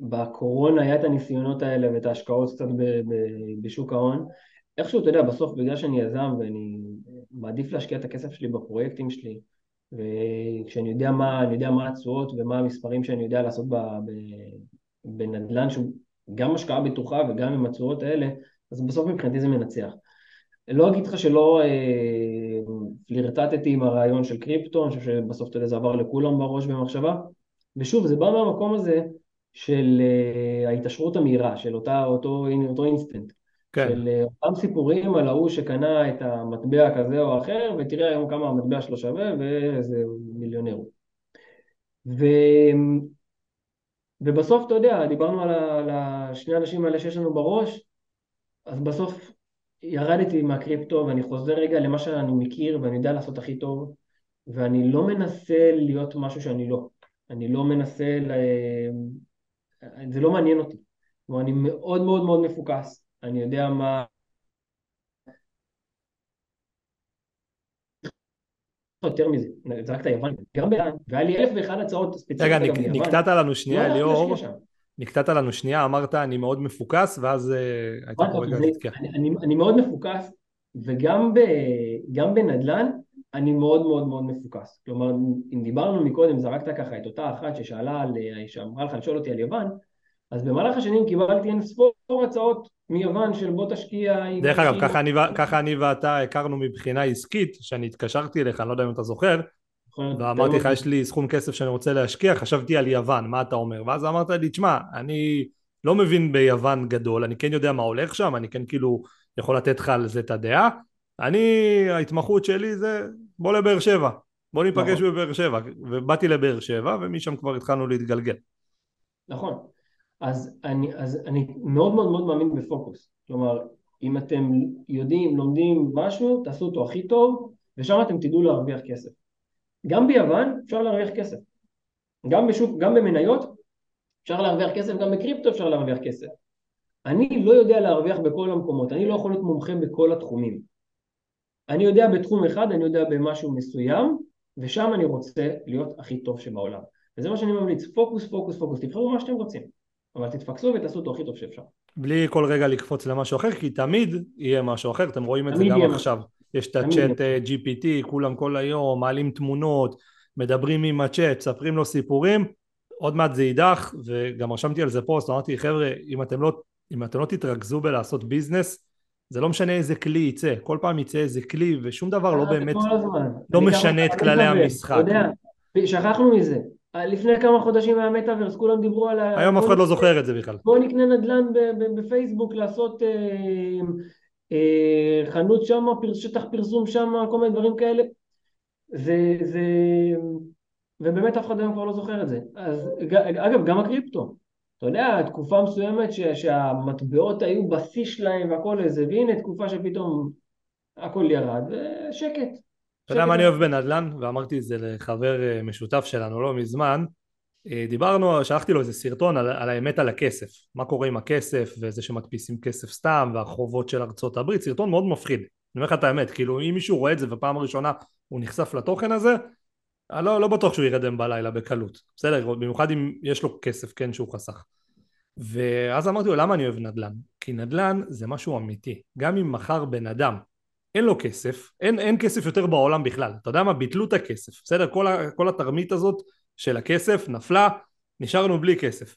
בקורונה היה את הניסיונות האלה ואת ההשקעות קצת בשוק ההון. איכשהו, אתה יודע, בסוף בגלל שאני יזם ואני מעדיף להשקיע את הכסף שלי בפרויקטים שלי, וכשאני יודע מה, אני יודע מה התשואות ומה המספרים שאני יודע לעשות בנדל"ן שהוא גם השקעה בטוחה וגם עם התשואות האלה, אז בסוף מבחינתי זה מנצח. לא אגיד לך שלא אה, פלירטטתי עם הרעיון של קריפטו, אני חושב שבסוף אתה יודע זה עבר לכולם בראש במחשבה, ושוב זה בא מהמקום הזה של אה, ההתעשרות המהירה, של אותה, אותו, אותו אינסטנט, כן. של אה, אותם סיפורים על ההוא שקנה את המטבע כזה או אחר, ותראה היום כמה המטבע שלו שווה ואיזה מיליונר הוא. ו... ובסוף אתה יודע, דיברנו על, ה... על השני האנשים האלה שיש לנו בראש, אז בסוף ירדתי מהקריפטו ואני חוזר רגע למה שאני מכיר ואני יודע לעשות הכי טוב ואני לא מנסה להיות משהו שאני לא. אני לא מנסה, ל... זה לא מעניין אותי. כלומר, אני מאוד מאוד מאוד מפוקס, אני יודע מה... יותר מזה, זרקת יוון, גם ביוון, והיה לי אלף ואחד הצעות ספציפיות. רגע, נקטעת לנו שנייה, לא ליאור. נקטעת לנו שנייה, אמרת אני מאוד מפוקס, ואז uh, הייתה פה רגע להתקע. אני, מאוד מפוקס, וגם בנדל"ן אני מאוד מאוד מאוד מפוקס. כלומר, אם דיברנו מקודם, זרקת ככה את אותה אחת ששאלה, על, שאמרה לך לשאול אותי על יוון, אז במהלך השנים קיבלתי אין ספור הצעות מיוון של בוא תשקיע... דרך אגב, ככה אני, ככה אני ואתה הכרנו מבחינה עסקית, שאני התקשרתי אליך, אני לא יודע אם אתה זוכר, ואמרתי לך יש לי סכום כסף שאני רוצה להשקיע, חשבתי על יוון, מה אתה אומר? ואז אמרת לי, תשמע, אני לא מבין ביוון גדול, אני כן יודע מה הולך שם, אני כן כאילו יכול לתת לך על זה את הדעה, אני, ההתמחות שלי זה בוא לבאר שבע, בוא ניפגש נכון. בבאר שבע, ובאתי לבאר שבע ומשם כבר התחלנו להתגלגל. נכון, אז אני, אז אני מאוד מאוד מאוד מאמין בפוקוס, כלומר אם אתם יודעים, לומדים משהו, תעשו אותו הכי טוב ושם אתם תדעו להרוויח כסף. גם ביוון אפשר להרוויח כסף. גם בשוק, גם במניות אפשר להרוויח כסף, גם בקריפטו אפשר להרוויח כסף. אני לא יודע להרוויח בכל המקומות, אני לא יכול להיות מומחה בכל התחומים. אני יודע בתחום אחד, אני יודע במשהו מסוים, ושם אני רוצה להיות הכי טוב שבעולם. וזה מה שאני ממליץ, פוקוס, פוקוס, פוקוס, תבחרו מה שאתם רוצים, אבל תתפקסו ותעשו אותו הכי טוב שאפשר. בלי כל רגע לקפוץ למשהו אחר, כי תמיד יהיה משהו אחר, אתם רואים את זה גם עכשיו. יש את הצ'אט אה, GPT, כולם כל היום מעלים תמונות, מדברים עם הצ'אט, מספרים לו סיפורים, עוד מעט זה יידח, וגם רשמתי על זה פוסט, אמרתי חבר'ה, אם אתם לא, אם אתם לא תתרכזו בלעשות ביזנס, זה לא משנה איזה כלי יצא, כל פעם יצא איזה כלי ושום דבר לא באמת, לא משנה את כללי המשחק. אתה יודע, שכחנו מזה, לפני כמה חודשים מהמטאוורס כולם דיברו על ה... היום אף אחד לא זוכר את זה בכלל. בוא נקנה נדל"ן בפייסבוק לעשות אה, אה, חנות שם, שטח פרסום שם, כל מיני דברים כאלה. זה, זה... ובאמת אף אחד היום כבר לא זוכר את זה. אז אגב, גם הקריפטו. אתה יודע, תקופה מסוימת ש, שהמטבעות היו בשיא שלהם והכל איזה, והנה תקופה שפתאום הכל ירד, ושקט. אתה יודע מה אני אוהב בנדל"ן? ואמרתי את זה לחבר אה, משותף שלנו לא מזמן. אה, דיברנו, שלחתי לו איזה סרטון על, על האמת על הכסף. מה קורה עם הכסף, וזה שמדפיסים כסף סתם, והחובות של ארצות הברית. סרטון מאוד מפחיד. אני אומר לך את האמת, כאילו אם מישהו רואה את זה ופעם ראשונה הוא נחשף לתוכן הזה, אני לא, לא בטוח שהוא ירדם בלילה בקלות. בסדר, במיוחד אם יש לו כסף, כן, שהוא חסך. ואז אמרתי לו, למה אני אוהב נדל"ן? כי נדל"ן זה משהו אמיתי. גם אם מחר בן אדם אין לו כסף, אין, אין כסף יותר בעולם בכלל. אתה יודע מה? ביטלו את הכסף. בסדר? כל, ה, כל התרמית הזאת של הכסף נפלה, נשארנו בלי כסף.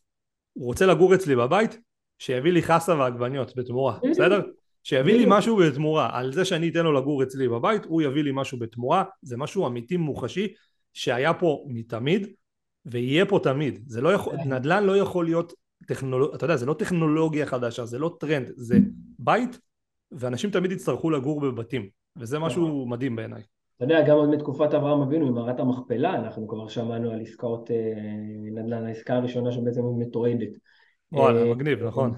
הוא רוצה לגור אצלי בבית, שיביא לי חסה ועגבניות בתמורה, בסדר? שיביא לי משהו בתמורה. על זה שאני אתן לו לגור אצלי בבית, הוא יביא לי משהו בתמורה. זה משהו אמיתי מוחשי שהיה פה מתמיד ויהיה פה תמיד. זה לא יכול, נדל"ן לא יכול להיות טכנולוגיה, אתה יודע, זה לא טכנולוגיה חדשה, זה לא טרנד, זה בית ואנשים תמיד יצטרכו לגור בבתים, וזה משהו מדהים בעיניי. אתה יודע, גם עוד מתקופת אברהם אבינו עם מערת המכפלה, אנחנו כבר שמענו על עסקאות אה, נדל"ן, העסקה הראשונה שבעצם היא מתועדת. וואלה, אה, מגניב, נכון.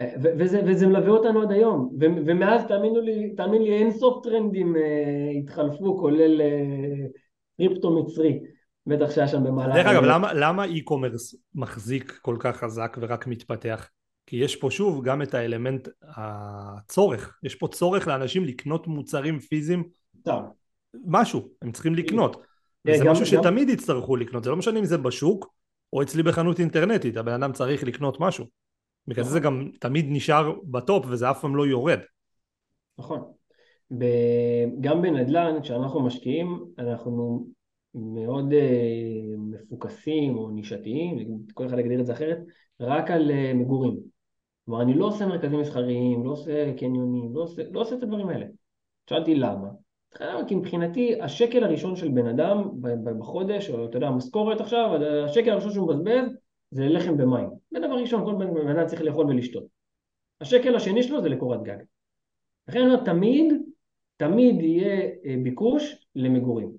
אה, וזה, וזה מלווה אותנו עד היום, ומאז תאמינו לי, תאמין לי אין סוף טרנדים התחלפו, כולל קריפטו מצרי, בטח שהיה שם במהלך... דרך אגב, למה, למה e-commerce מחזיק כל כך חזק ורק מתפתח? כי יש פה שוב גם את האלמנט הצורך, יש פה צורך לאנשים לקנות מוצרים פיזיים, טוב. משהו, הם צריכים לקנות, אה, וזה משהו שתמיד יצטרכו לקנות, זה לא משנה אם זה בשוק או אצלי בחנות אינטרנטית, הבן אדם צריך לקנות משהו, בגלל זה זה גם תמיד נשאר בטופ וזה אף פעם לא יורד. נכון, גם בנדל"ן כשאנחנו משקיעים אנחנו מאוד uh, מפוקסים או נישתיים, כל אחד יגדיר את זה אחרת, רק על uh, מגורים. כלומר אני לא עושה מרכזים מסחריים, לא עושה קניונים, לא עושה, לא עושה את הדברים האלה. שאלתי למה? כי מבחינתי השקל הראשון של בן אדם בחודש, או אתה יודע, המשכורת עכשיו, השקל הראשון שהוא מבזבז זה לחם ומים. זה דבר ראשון, כל בן אדם צריך לאכול ולשתות. השקל השני שלו זה לקורת גג. לכן אני אומר, תמיד תמיד יהיה אה, ביקוש למגורים.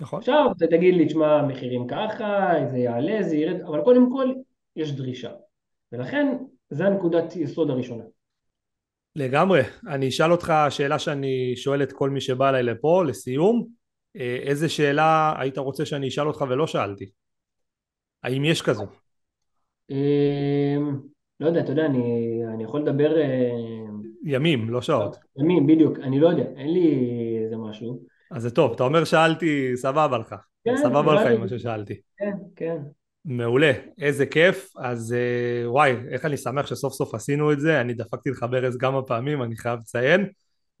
נכון. עכשיו אתה תגיד לי, תשמע, המחירים ככה, זה יעלה, זה ירד, אבל קודם כל יש דרישה. ולכן זה הנקודת יסוד הראשונה. לגמרי. אני אשאל אותך שאלה שאני שואל את כל מי שבא אליי לפה, לסיום. אה, איזה שאלה היית רוצה שאני אשאל אותך ולא שאלתי? האם יש כזו? אה, לא יודע, אתה יודע, אני, אני יכול לדבר ימים, לא שעות. ימים, בדיוק, אני לא יודע, אין לי איזה משהו. אז זה טוב, אתה אומר שאלתי, סבבה לך. כן, סבבה לך עם מה ששאלתי. כן, כן. מעולה, איזה כיף, אז אה, וואי, איך אני שמח שסוף סוף עשינו את זה, אני דפקתי לך ברז כמה פעמים, אני חייב לציין,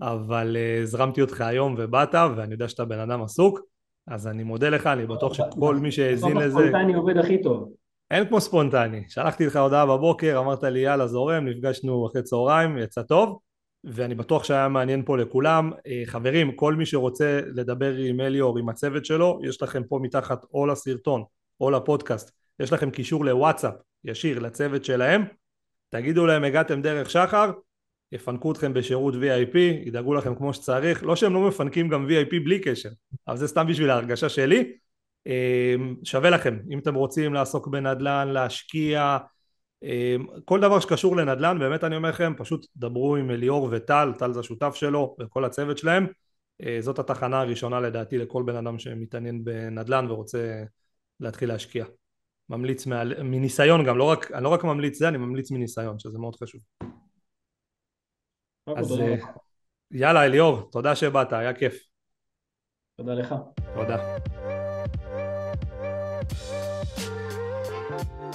אבל אה, הזרמתי אותך היום ובאת, ואני יודע שאתה בן אדם עסוק, אז אני מודה לך, אני בטוח שכל מי שהאזין לזה... ספונטני עובד הכי טוב. אין כמו ספונטני, שלחתי לך הודעה בבוקר, אמרת לי יאללה זורם, נפגשנו אחרי צהריים, יצא טוב, ואני בטוח שהיה מעניין פה לכולם. אה, חברים, כל מי שרוצה לדבר עם אליאור, עם הצוות שלו, יש לכם פה מתחת או לסרטון או לפודקאסט, יש לכם קישור לוואטסאפ ישיר לצוות שלהם, תגידו להם הגעתם דרך שחר, יפנקו אתכם בשירות VIP, ידאגו לכם כמו שצריך, לא שהם לא מפנקים גם VIP בלי קשר, אבל זה סתם בשביל ההרגשה שלי. אה, שווה לכם, אם אתם רוצים לעסוק בנדל"ן, להשקיע, אמ, כל דבר שקשור לנדל"ן באמת אני אומר לכם פשוט דברו עם אליאור וטל, טל זה השותף שלו וכל הצוות שלהם. אה, זאת התחנה הראשונה לדעתי לכל בן אדם שמתעניין בנדל"ן ורוצה להתחיל להשקיע ממליץ מה... מניסיון גם, לא רק, אני לא רק ממליץ זה, אני ממליץ מניסיון שזה מאוד חשוב אז, אה, יאללה, אליאור, תודה שבאת, היה כיף. תודה לך. תודה.